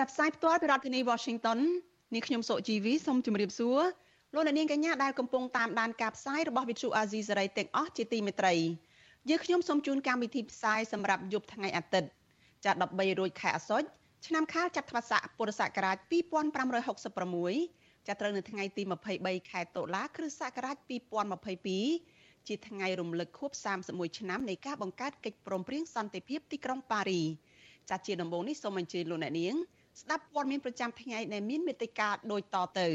ចាប់ផ្សាយផ្ទាល់ពីរដ្ឋធានី Washington នាងខ្ញុំសុជីវីសូមជម្រាបសួរលោកអ្នកនាងកញ្ញាដែលកំពុងតាមដានការផ្សាយរបស់ Vithu Azizi សេរីទាំងអស់ជាទីមេត្រីយើងខ្ញុំសូមជូនកម្មវិធីផ្សាយសម្រាប់យប់ថ្ងៃអាទិត្យចា13រោចខែអាសត់ឆ្នាំខាលចត្វាស័កពុរសករាជ2566ចាប់ត្រូវនៅថ្ងៃទី23ខែតុលាគ្រិស្តសករាជ2022ជាថ្ងៃរំលឹកខួប31ឆ្នាំនៃការបង្កើតកិច្ចព្រមព្រៀងសន្តិភាពទីក្រុងប៉ារីចាត់ជាដំបូងនេះសូមអញ្ជើញលោកអ្នកនាង ស្ដាប់ព័ត៌មានប្រចាំថ្ងៃដែលមានមេត្តាដូចតទៅ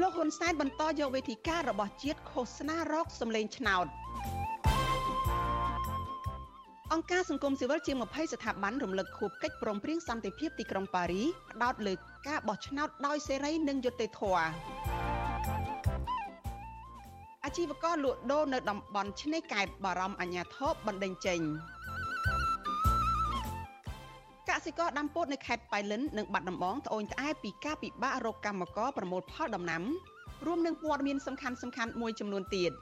លោកហ៊ុនសែនបន្តយកវេទិការបស់ជាតិឃោសនារកសម្លេងឆ្នោតអង្គការសង្គមស៊ីវិលជាង20ស្ថាប័នរំលឹកខួបកិច្ចព្រមព្រៀងសន្តិភាពទីក្រុងប៉ារីផ្ដោតលើការបោះឆ្នោតដោយសេរីនិងយុត្តិធម៌អា ជីវករលក់ដូរនៅតំបន់ឆ្នេរកែបបារម្ភអាញាធរបណ្ដេញចេញកសិករដាំពោតនៅខេត្តប៉ៃលិននិងបាត់ដំបងត្អូញត្អែពីការពិបាករកកម្មករប្រមូលផលដំណាំរួមនឹងព័ត៌មានសំខាន់សំខាន់មួយចំនួនទៀត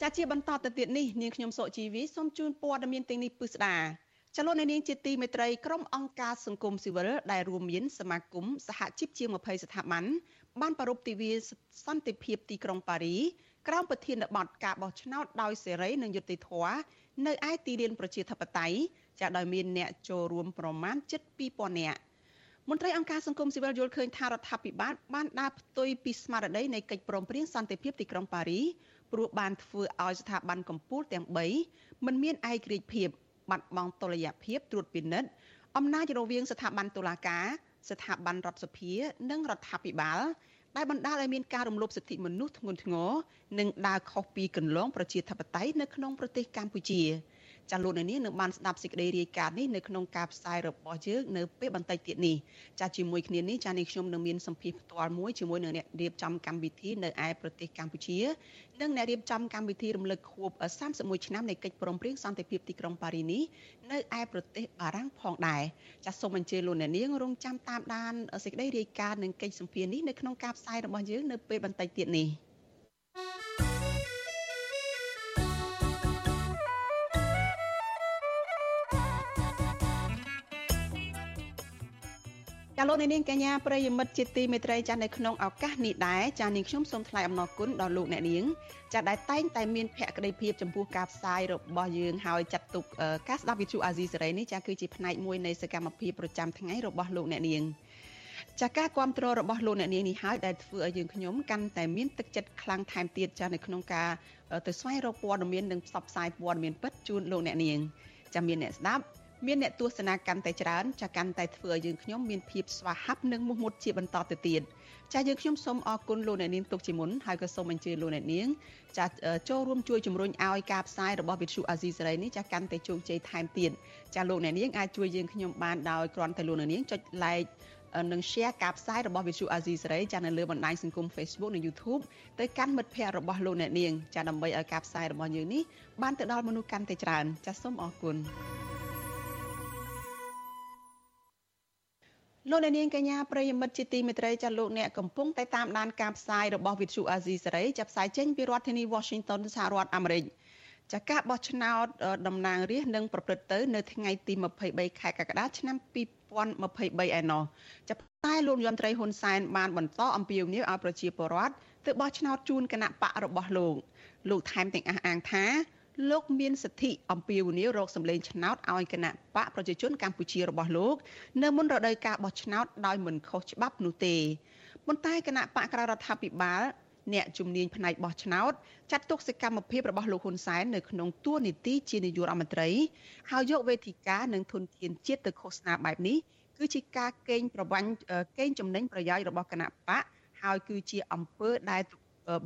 ចាជាបន្តទៅទៀតនេះនាងខ្ញុំសុជីវីសូមជូនព័ត៌មានទាំងនេះពិស្ដា ចលនានាងជាទីមេត្រីក្រុមអង្គការសង្គមស៊ីវិលដែលរួមមានសមាគមសហជីពជាង20ស្ថាប័នបានប្រារព្ធទិវាសន្តិភាពទីក្រុងប៉ារីក្រោមប្រធានបទការបោះឆ្នោតដោយសេរីនិងយុត្តិធម៌នៅឯទីលានប្រជាធិបតេយ្យចាដោយមានអ្នកចូលរួមប្រមាណ72000នាក់មន្ត្រីអង្គការសង្គមស៊ីវិលយល់ឃើញថារដ្ឋាភិបាលបានដើរផ្ទុយពីស្មារតីនៃកិច្ចព្រមព្រៀងសន្តិភាពទីក្រុងប៉ារីព្រោះបានធ្វើឲ្យស្ថាប័នកម្ពុជាទាំង3មិនមានឯករាជ្យភាព បាត់បង់តុល្យភាពត្រួតពិនិត្យអំណាចរវាងស្ថាប័នតុលាការស្ថាប័នរដ្ឋសភា និងរដ្ឋាភិបាលដែលបណ្ដាលឲ្យមានការរំលោភសិទ្ធិមនុស្សធ្ងន់ធ្ងរនិងដើរខុសពីគន្លងប្រជាធិបតេយ្យនៅក្នុងប្រទេសកម្ពុជា ចាលោកនាងនឹងបានស្ដាប់សេចក្តីរាយការណ៍នេះនៅក្នុងការផ្សាយរបស់យើងនៅពេលបន្តិចទៀតនេះចាជាមួយគ្នានេះចានេះខ្ញុំនឹងមានសម្ភារផ្ទាល់មួយជាមួយនឹងអ្នករៀបចំកម្មវិធីនៅឯប្រទេសកម្ពុជានិងអ្នករៀបចំកម្មវិធីរំលឹកខួប31ឆ្នាំនៃកិច្ចព្រមព្រៀងសន្តិភាពទីក្រុងប៉ារីនេះនៅឯប្រទេសបារាំងផងដែរចាសូមអញ្ជើញលោកអ្នកនាងរងចាំតាមដានសេចក្តីរាយការណ៍និងកិច្ចសម្ភារនេះនៅក្នុងការផ្សាយរបស់យើងនៅពេលបន្តិចទៀតនេះ។ ចាលោកនាងកញ្ញាប្រិយមិត្តជាទីមេត្រីចានៅក្នុងឱកាសនេះដែរចានាងខ្ញុំសូមថ្លែងអំណរគុណដល់លោកអ្នកនាងចាដែលតែងតែមានភក្ដីភាពចំពោះការផ្សាយរបស់យើងហើយចាត់ទុកការស្ដាប់វិទ្យុអាស៊ីសេរីនេះចាគឺជាផ្នែកមួយនៃសកម្មភាពប្រចាំថ្ងៃរបស់លោកអ្នកនាងចាការគ្រប់គ្រងរបស់លោកអ្នកនាងនេះហើយដែលធ្វើឲ្យយើងខ្ញុំកាន់តែមានទឹកចិត្តខ្លាំងថែមទៀតចានៅក្នុងការទៅស្វែងរកព័ត៌មាននិងផ្សព្វផ្សាយព័ត៌មានពិតជូនលោកអ្នកនាងចាមានអ្នកស្ដាប់ មានអ្នកទស្សនាកាន់តែច្រើនចាកាន់តែធ្វើឲ្យយើងខ្ញុំមានភាពស្វាហាប់និងមោះមុតជាបន្តទៅទៀតចាយើងខ្ញុំសូមអរគុណលោកអ្នកនាងទុកជាមុនហើយក៏សូមអញ្ជើញលោកអ្នកនាងចាចូលរួមជួយជំរុញឲ្យការផ្សាយរបស់វិទ្យុអាស៊ីសេរីនេះចាកាន់តែជោគជ័យថែមទៀតចាលោកអ្នកនាងអាចជួយយើងខ្ញុំបានដោយគ្រាន់តែលោកអ្នកនាងចុច like និង share ការផ្សាយរបស់ Vithu Azizi សេរីចានៅលើបណ្ដាញសង្គម Facebook និង YouTube ទៅកាន់មិត្តភ័ក្តិរបស់លោកអ្នកនាងចាដើម្បីឲ្យការផ្សាយរបស់យើងនេះបានទៅដល់មនុស្សកាន់តែច្រើនចាសូមអរគុណ លោកអ្នកនាងកញ្ញាប្រិយមិត្តជាទីមេត្រីចាលោកអ្នកកំពុងតែតាមដានការផ្សាយរបស់ Vithu Azizi សេរីចាប់ផ្សាយចេញពីរដ្ឋធានី Washington សហរដ្ឋអាមេរិកចាការបោះឆ្នោតតំណាងរាស្ត្រនឹងប្រព្រឹត្តទៅ នៅថ្ងៃទី23ខែកក្កដាឆ្នាំ2023ឯណោះចាតែលោកយមត្រីហ៊ុនសែនបានបន្តអំពាវនាវឲ្យប្រជាពលរដ្ឋទៅបោះឆ្នោតជូនគណៈបករបស់លោកលោកថែមទាំងអះអាងថា លោកមានសិទ្ធិអំពាវនាវរកសម្លេងឆ្នោតឲ្យគណៈបកប្រជាជនកម្ពុជារបស់លោក នៅមុនរដូវកាលបោះឆ្នោតដោយមិនខុសច្បាប់នោះទេប៉ុន្តែគណៈបកក្រៅរដ្ឋាភិបាលអ្នកជំនាញផ្នែកបោះឆ្នោតចាត់ទុកសកម្មភាពរបស់លោកហ៊ុនសែននៅក្នុងតួនាទីជានាយករដ្ឋមន្ត្រីហើយយកវេទិកានិងធនធានជាតិទៅឃោសនាបែបនេះគឺជាការកេងប្រវ័ញ្ចកេងចំណេញប្រយោជន៍របស់គណៈបកហើយគឺជាអំពើដែល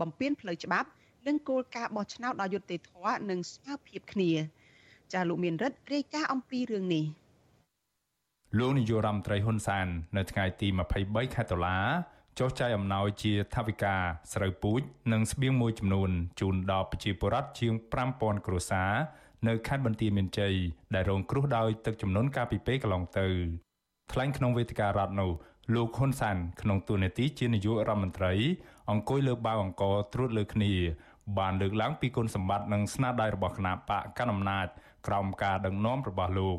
បំពានផ្លូវច្បាប់ និងគោលការណ៍បោះឆ្នោតដោយយុត្តិធម៌និងស្មើភាពគ្នាចាលោកមានរិទ្ធរាយការណ៍អំពីរឿងនេះលោកនាយករដ្ឋមន្ត្រីហ៊ុនសែននៅថ្ងៃទី23ខែតុលាចុះចាយអំណោយជាថវិកាស្រូវពូជនិងស្បៀងមួយចំនួនជូនដល់ប្រជាពលរដ្ឋជាង5000គ្រួសារនៅខេត្តបន្ទាយមានជ័យដែលរងគ្រោះដោយទឹកជំនន់កាលពីពេលកន្លងទៅថ្លែងក្នុងវេទិការដ្ឋនោះលោកហ៊ុនសានក្នុងទូនាទីជានាយករដ្ឋមន្ត្រីអង្គុយលើបាវអង្គត្រួតលើគ្នា បានលើកឡើងពីគុណសម្បត្តិនិងស្នាដៃរបស់គណៈបកកណ្ដាលអំណាចក្រោមការដឹកនាំរបស់លោក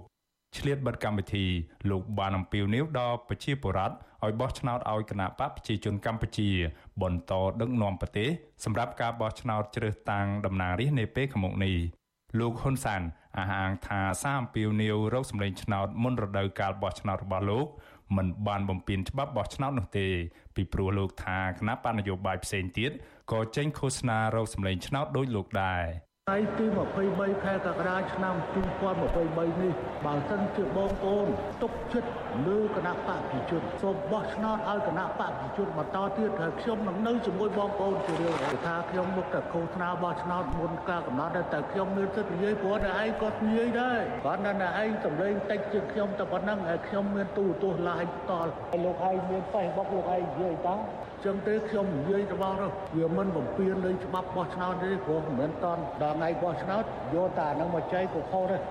ឆ្លៀតបិទកម្មវិធីលោកបានអំពាវនាវដល់ប្រជាពលរដ្ឋឲ្យបោះឆ្នោតឲ្យគណៈបកប្រជាជនកម្ពុជា បន្តដឹកនាំប្រទេសសម្រាប់ការបោះឆ្នោតជ្រើសតាំងតំណាងរាស្ត្រនាពេលខាងមុខនេះលោកហ៊ុនសានអះអាងថាសារអំពាវនាវរកសម្លេងឆ្នោតមុនរដូវកាលបោះឆ្នោតរបស់លោកមិនបានបំពេញច្បាប់បោះឆ្នោតនោះទេពីព្រោះលោកថាគណៈបណ្ឌនយោបាយផ្សេងទៀត ក៏ចេញឃោសនារកសម្លេងឆ្នោតដោយលោកដែរថ្ងៃទី23ខែកក្កដាឆ្នាំ2023នេះបើសិនជាបងប្អូនទុកចិត្តលើគណៈបកប្រជាជនសូមបោះឆ្នោតឲ្យគណៈបកប្រជាជនបន្តទៀតហើយខ្ញុំនឹងនៅជាមួយបងប្អូនជារឿងថាខ្ញុំមុខតែឃោសនាបោះឆ្នោតមុនការកំណត់តែខ្ញុំមានសិទ្ធិនិយាយព្រោះតែឯងក៏និយាយដែរគាត់ថាឯងសម្លេងតិចជាងខ្ញុំតែប៉ុណ្ណឹងហើយខ្ញុំមានទូទស្សន៍ឡាយតល់ហើយលោកឯងមាន Facebook លោកឯងនិយាយតា ចឹងទេខ្ញុំនិយាយទៅបងនោះវាមិនបំពេញលើច្បាប់បោះឆ្នោតទេព្រោះមិនមែនតន់ដល់ថ្ងៃបោះឆ្នោតយកតានឹងមកចែកក៏ខុសដែរ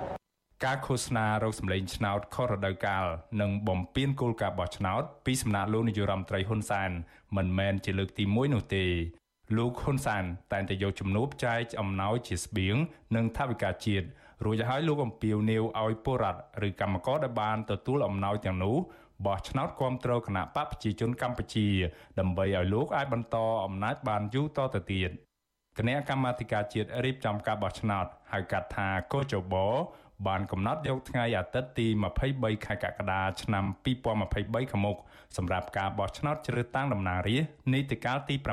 ការឃោសនារោគសម្លេងឆ្នោតខុសរដូវកាលនិងបំពេញគោលការណ៍បោះឆ្នោតពីសំណាក់លោកនាយរដ្ឋមន្ត្រីហ៊ុនសែនមិនមែនជាលើកទី1នោះទេលោកហ៊ុនសែនតែងតែយកជំនួបចែកអំណោយជាស្បៀងនិងថវិកាជាតិរួចហើយលោកអំពាវនាវឲ្យពលរដ្ឋឬកម្មករដែលបានទទួលអំណោយទាំងនោះ បោះឆ្នោតគ្រប់គ្រងគណៈបកប្រជាជនកម្ពុជា ដើម្បីឲ្យលោកអាចបន្តអំណាចបានយូរតទៅទៀតគណៈកម្មាធិការជាតិរៀបចំការបោះឆ្នោតហៅកាត់ថាកោចបបានកំណត់យកថ្ងៃអាទិត្យទី23ខែកក្កដាឆ្នាំ2023ខាងមុខសម្រាប់ការបោះឆ្នោតជ្រើសតាំងតំណាងរាស្ត្រនីតិកាលទី7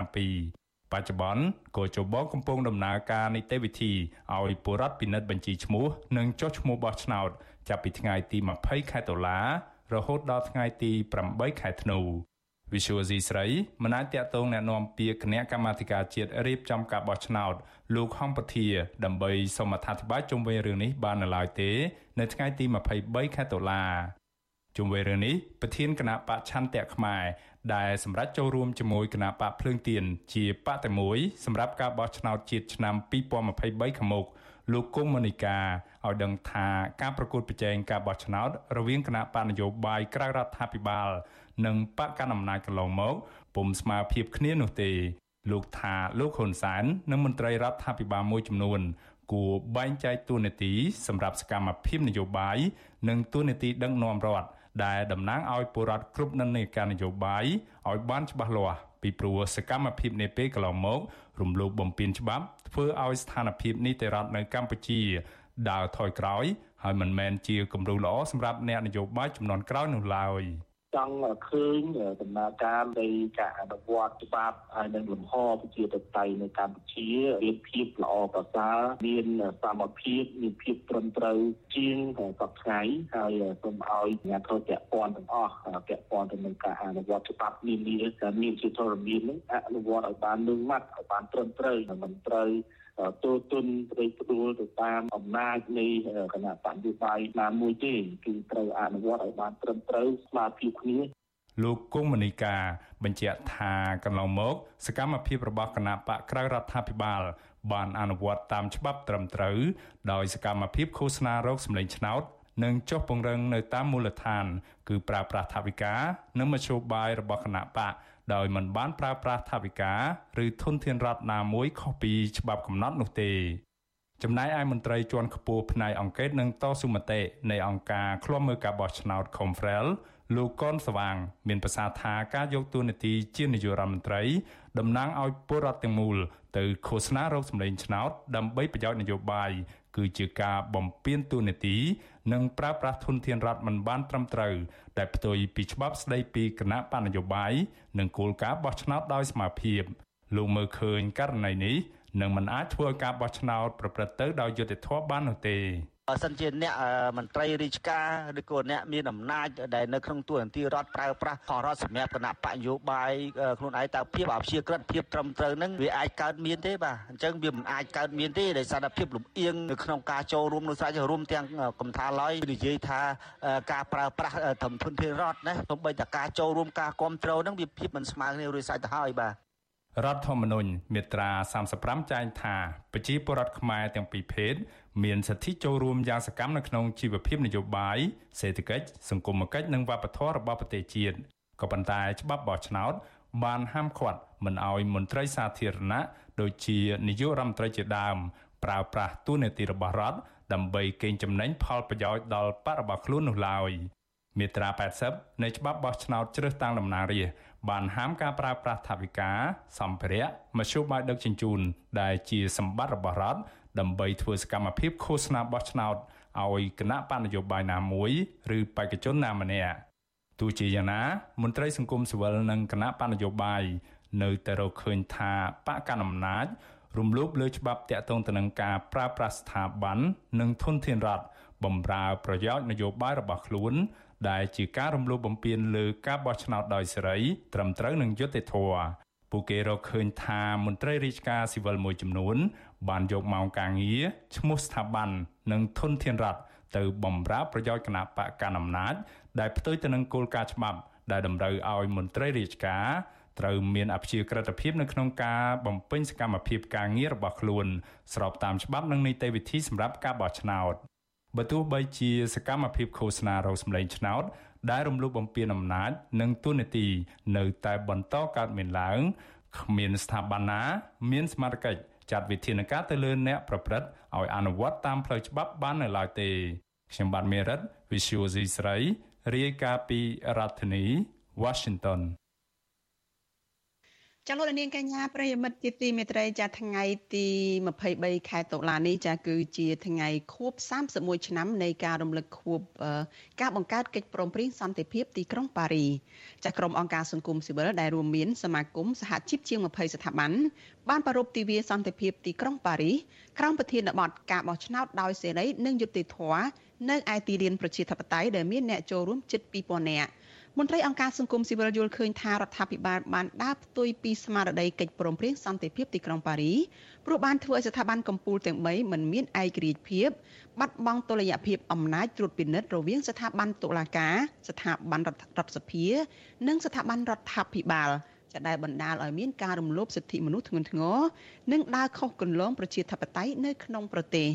បច្ចុប្បន្នកោជបកំពុងដំណើរការនីតិវិធីឲ្យពលរដ្ឋពិនិត្យបញ្ជីឈ្មោះ និងចុះឈ្មោះបោះឆ្នោត ចាប់ពីថ្ងៃទី20ខែតុលា រហូតដល់ថ្ងៃទី8ខែធ្នូ Visual C ស្រីមិនអាចតាក់ទងแนะនាំពាក្យគណៈកម្មាធិការជាតិរៀបចំការបោះឆ្នោតលោកហំពធាដើម្បីសូមអធិប្បាយជុំវិញរឿងនេះបាននៅឡើយទេ នៅថ្ងៃទី23ខែតុលាជុំវិញរឿងនេះប្រធានគណៈបច្ឆន្ទៈខ្មែរដែលសម្រាប់ចូលរួមជាមួយគណៈបកភ្លើងទៀនជាបកតែមួយសម្រាប់ការបោះឆ្នោតជាតិឆ្នាំ2023ខាងមុខ លោកគង់មនីកាឲ្យដឹងថាការប្រកួតប្រជែងការបោះឆ្នោតរវាងគណៈបកនយោបាយក្រៅរដ្ឋាភិបាល និងបកកណ្ដាលអំណាចកន្លងមកពុំស្មើភាពគ្នានោះទេ លោកថាលោកហ៊ុនសែននិងមន្ត្រីរដ្ឋាភិបាលមួយចំនួនគួរបែងចែកតួនាទីសម្រាប់សកម្មភាពនយោបាយនិងតួនាទីដឹកនាំរដ្ឋដែលតំណាងឲ្យពលរដ្ឋគ្រប់និន្នាការនយោបាយឲ្យបានច្បាស់លាស់ពីព្រោះសកម្មភាពនាពេលកន្លងមក រំលោភបំពានច្បាប់ ធ្វើឲ្យស្ថានភាពនីតិរដ្ឋនៅកម្ពុជាដើរថយក្រោយហើយមិនមែនជាគំរូល្អសម្រាប់អ្នកនយោបាយចំនួនក្រោយនោះឡើយ។ ចង់ឃើញដំណើរការនៃការអនុវត្តច្បាប់ហើយនិងលំហប្រជាធិបតេយ្យនៅកម្ពុជាមានភាពល្អប្រសើរមានសមភាពមានភាពត្រឹមត្រូវជាងសពថ្ងៃហើយសូមឲ្យអ្នកធ្វើពាក់ព័ន្ធទាំងអស់ពាក់ព័ន្ធទៅនឹងការអនុវត្តច្បាប់មាននេះដែលមានជាធរមាននឹងអនុវត្តឲ្យបានលឿនម៉ាត់ឲ្យបានត្រឹមត្រូវមិនត្រូវ ទូទុនព្រៃព្រួលទៅតាមអំណាចនៃគណៈបញ្ញបាយណាមួយទេគឺត្រូវអនុវត្តឲ្យបានត្រឹមត្រូវស្មារតីគ្នាលោកគង់មនីកាបញ្ជាក់ថាកន្លងមក សកម្មភាពរបស់គណៈបកក្រៅរដ្ឋាភិបាល បានអនុវត្តតាមច្បាប់ត្រឹមត្រូវដោយសកម្មភាពឃោសនារោគសម្លេងឆ្នោត និងចុះពង្រឹងនៅតាមមូលដ្ឋាន គឺប្រើប្រាស់ថវិកា និងមធ្យោបាយរបស់គណៈបកដោយមិនបានប្រើប្រាស់ថវិកាឬធនធានរដ្ឋណាមួយខុសពីច្បាប់កំណត់នោះទេចំណែកឯមន្ត្រីជាន់ខ្ពស់ផ្នែកអង្គការនិងតស៊ូមតិនៃអង្គការឃ្លាំមើលការបោះឆ្នោត Confrel លោកកនស្វាង មានប្រសាសន៍ថាការយកតួនាទីជានាយករដ្ឋមន្ត្រីតំណាងឲ្យពលរដ្ឋទាំងមូលទៅឃោសនារោគសម្លេងឆ្នោតដើម្បីប្រយោជន៍នយោបាយគឺជាការបំពានតួនាទី និងប្រើប្រាស់ធនធានរដ្ឋមិនបានត្រឹមត្រូវដែលផ្ទុយពីច្បាប់ស្តីពីគណៈបណ្ឌនយោបាយនិងគោលការណ៍បោះឆ្នោតដោយស្មារភាពលោកមើលឃើញករណីនេះនឹងមិនអាចធ្វើឲ្យការបោះឆ្នោតប្រព្រឹត្តទៅដោយយុត្តិធម៌បាននោះទេ បើសិនជាអ្នកមន្ត្រីរាជការឬក៏អ្នកមានអំណាចដែលនៅក្នុងទួលនីតិរដ្ឋប្រើប្រាស់ផលរដ្ឋសម្រាប់គណៈបកនយោបាយខ្លួនឯងតើភាពអព្យាក្រឹតភាពត្រឹមត្រូវនឹងវាអាចកើតមានទេបាទអញ្ចឹងវាមិនអាចកើតមានទេដោយសារតែភាពលំអៀងនៅក្នុងការចូលរួមនៅស្រេចរួមទាំងកំថាឡើយនិយាយថាការប្រើប្រាស់ធម្មធនធានរដ្ឋណាទោះបីតែការចូលរួមការគ្រប់គ្រងនឹងវាភាពមិនស្មើគ្នារួចស្រេចទៅហើយបាទរដ្ឋធម្មនុញ្ញមាត្រា35ចែងថាប្រជាពលរដ្ឋខ្មែរទាំងពីរភេទ មានសិទ្ធិចូលរួមយ៉ាងសកម្មនៅក្នុងជីវភាពនយោបាយសេដ្ឋកិច្ចសង្គមគិច្ចនិងវប្បធម៌របស់ប្រទេសជាតិក៏ប៉ុន្តែច្បាប់បោះឆ្នោតបានហាមឃាត់មិនឲ្យមន្ត្រីសាធារណៈដូចជានាយករដ្ឋមន្ត្រីជាដើមប្រើប្រាស់ទូនាទីរបស់រដ្ឋដើម្បីកេងចំណេញផលប្រយោជន៍ដល់បរិបទខ្លួននោះឡើយមាត្រា80នៃច្បាប់បោះឆ្នោតជ្រើសតាំងតំណាងរាស្ត្របានហាមការប្រើប្រាស់ថវិកាសម្ភារៈមធ្យោបាយដឹកជញ្ជូនដែលជាសម្បត្តិរបស់រដ្ឋ ដើម្បីធ្វើសកម្មភាពឃោសនាបោះឆ្នោតឲ្យគណៈបកនយោបាយណាមួយឬបេក្ខជនណាម្នាក់ទោះជាយ៉ាងណា មន្ត្រីសង្គមស៊ីវិលនិងគណៈបកនយោបាយនៅតែរកឃើញថាបកកណ្ដាលអំណាចរំលោភលើច្បាប់តាក់ទងទៅនឹងការប្រើប្រាស់ស្ថាប័ននិងធនធានរដ្ឋបំរើប្រយោជន៍នយោបាយរបស់ខ្លួន ដែលជាការរំលោភបំពានលើការបោះឆ្នោតដោយសេរីត្រឹមត្រូវនិងយុត្តិធម៌ ពួកគេរកឃើញថាមន្ត្រីរាជការស៊ីវិលមួយចំនួន បានយកម៉ោងការងារឈ្មោះស្ថាប័ននិងធនធានរដ្ឋទៅបំរើប្រយោជន៍គណៈបកកណ្ដាលអំណាចដែលផ្ទុយទៅនឹងគោលការណ៍ច្បាប់ដែលតម្រូវឲ្យមន្ត្រីរាជការត្រូវមានអព្យាក្រឹតភាពនៅក្នុងការបំពេញសកម្មភាពការងាររបស់ខ្លួនស្របតាមច្បាប់និងនីតិវិធីសម្រាប់ការបោះឆ្នោតបើទោះបីជាសកម្មភាពឃោសនារោសម្លេងឆ្នោត ដែលរំលោភបំពានអំណាចនិងទូនាទី នៅតែបន្តកើតមានឡើងគ្មានស្ថាប័នណាមានសមត្ថកិច្ចចាត់វិធានការទៅលើអ្នកប្រព្រឹត្តឲ្យអនុវត្តតាមផ្លូវច្បាប់បាននៅឡើយទេខ្ញុំបាទមេរិត Visual C ស្រីរាយការណ៍ពីរដ្ឋធានី Washington ចាលោកនាងកញ្ញាប្រិយមិត្តជាទីមេត្រីចាថ្ងៃទី23ខែតុលានេះចាគឺជាថ្ងៃខួប31ឆ្នាំនៃការរំលឹកខួបការបង្កើតកិច្ចព្រមព្រៀងសន្តិភាពទីក្រុងប៉ារីចាក្រុមអង្គការសង្គមស៊ីវិលដែលរួមមានសមាគមសហជីពជាង20ស្ថាប័នបានប្រារព្ធទិវាសន្តិភាពទីក្រុងប៉ារីក្រោមប្រធានបទការបោះឆ្នោតដោយសេរីនិងយុត្តិធម៌នៅឯទីលានប្រជាធិបតេយ្យដែលមានអ្នកចូលរួមជិត2000នាក់ មន្ត្រីអង្គការសង្គមស៊ីវិលយល់ឃើញថារដ្ឋាភិបាលបានដើរផ្ទុយពីស្មារតីកិច្ចព្រមព្រៀងសន្តិភាពទីក្រុងប៉ារីព្រោះបានធ្វើឲ្យស្ថាប័នកម្ពុជាទាំង3មិនមានឯករាជ្យភាពបាត់បង់តុល្យភាពអំណាចត្រួតពិនិត្យរវាងស្ថាប័នតុលាការស្ថាប័នរដ្ឋសភា និងស្ថាប័នរដ្ឋាភិបាលចាដែលបណ្ដាលឲ្យមានការរំលោភសិទ្ធិមនុស្សធ្ងន់ធ្ងរនិងដើរខុសគន្លងប្រជាធិបតេយ្យនៅក្នុងប្រទេស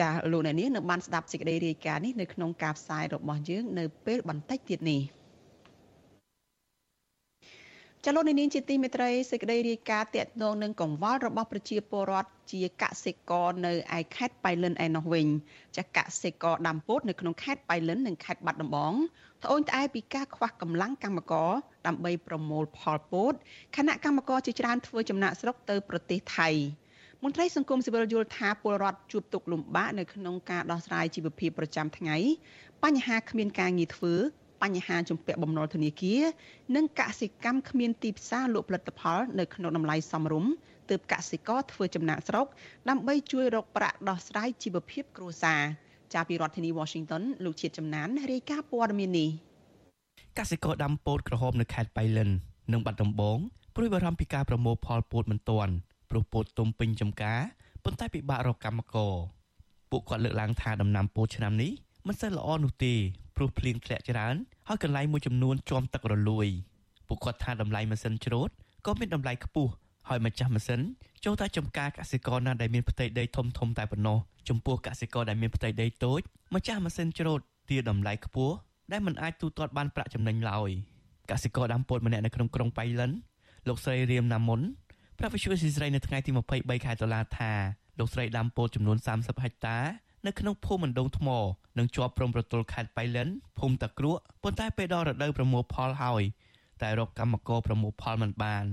ចាលោកអ្នកនាងនៅបានស្ដាប់សេចក្តីរាយការណ៍នេះនៅក្នុងការផ្សាយរបស់យើងនៅពេលបន្តិចទៀតនេះ។ ចលនានាងជាទីមេត្រីសេចក្តីរាយការណ៍តាក់ទងនឹងកង្វល់របស់ប្រជាពលរដ្ឋជាកសិករនៅឯខេត្តបៃលិនឯណោះវិញចាកសិករដាំពោតនៅក្នុងខេត្តបៃលិននិងខេត្តបាត់ដំបងត្អូញត្អែពីការខ្វះកម្លាំងកម្មករដើម្បីប្រមូលផលពោតគណៈកម្មករជាច្រើនធ្វើចំណាក់ស្រុកទៅប្រទេសថៃមន្ត្រីសង្គមស៊ីវិលយល់ថាពលរដ្ឋជួបទុក្ខលំបាកនៅក្នុងការដោះស្រាយជីវភាពប្រចាំថ្ងៃបញ្ហាគ្មានការងារធ្វើ បញ្ហាជំពាក់បំណុលធនាគារនិងកសិកម្មគ្មានទីផ្សារលក់ផលិតផលនៅក្នុងតម្លៃសមរម្យទើបកសិករធ្វើចំណាកស្រុកដើម្បីជួយរកប្រាក់ដោះស្រាយជីវភាពគ្រួសារចាប់ពីរដ្ឋធានី Washington លោកជាតិចំណានរាយការណ៍ព័ត៌មាននេះកសិករដាំពោតក្រហមនៅខេត្តបៃលិននិងបាត់ដំបងព្រួយបារម្ភពីការប្រមូលផលពោតមិនទាន់ព្រោះពោតទុំពេញចំការប៉ុន្តែពិបាករកកម្មករពួកគាត់លើកឡើងថាដំណាំពោតឆ្នាំនេះមិនសូវល្អនោះទេ ព្រោះភ្លៀងធ្លាក់ច្រើនហើយកន្លែងមួយចំនួនជាំទឹករលួយពួកគាត់ថាតម្លៃម៉ាស៊ីនច្រូតក៏មានតម្លៃខ្ពស់ហើយម្ចាស់ម៉ាស៊ីនចូលតែចំការកសិករណាដែលមានផ្ទៃដីធំធំតែប៉ុណ្ណោះចំពោះកសិករដែលមានផ្ទៃដីតូចម្ចាស់ម៉ាស៊ីនច្រូតទាតម្លៃខ្ពស់ដែលមិនអាចទូទាត់បានប្រាក់ចំណេញឡើយកសិករដាំពោតម្នាក់នៅក្នុងក្រុងបៃលិនលោកស្រីរៀមណាមុនប្រាប់វិទ្យុស៊ីស្រីនៅថ្ងៃទី23ខែតុលាថាលោកស្រីដាំពោតចំនួន30ហិកតា នៅក្នុងភូមិមណ្ដងថ្មនិងជាប់ព្រំប្រទល់ខេត្តបៃលិនភូមិតាក្រក់ប៉ុន្តែពេលដល់រដូវប្រមូលផលហើយតែរកកម្មករប្រមូលផលមិនបាន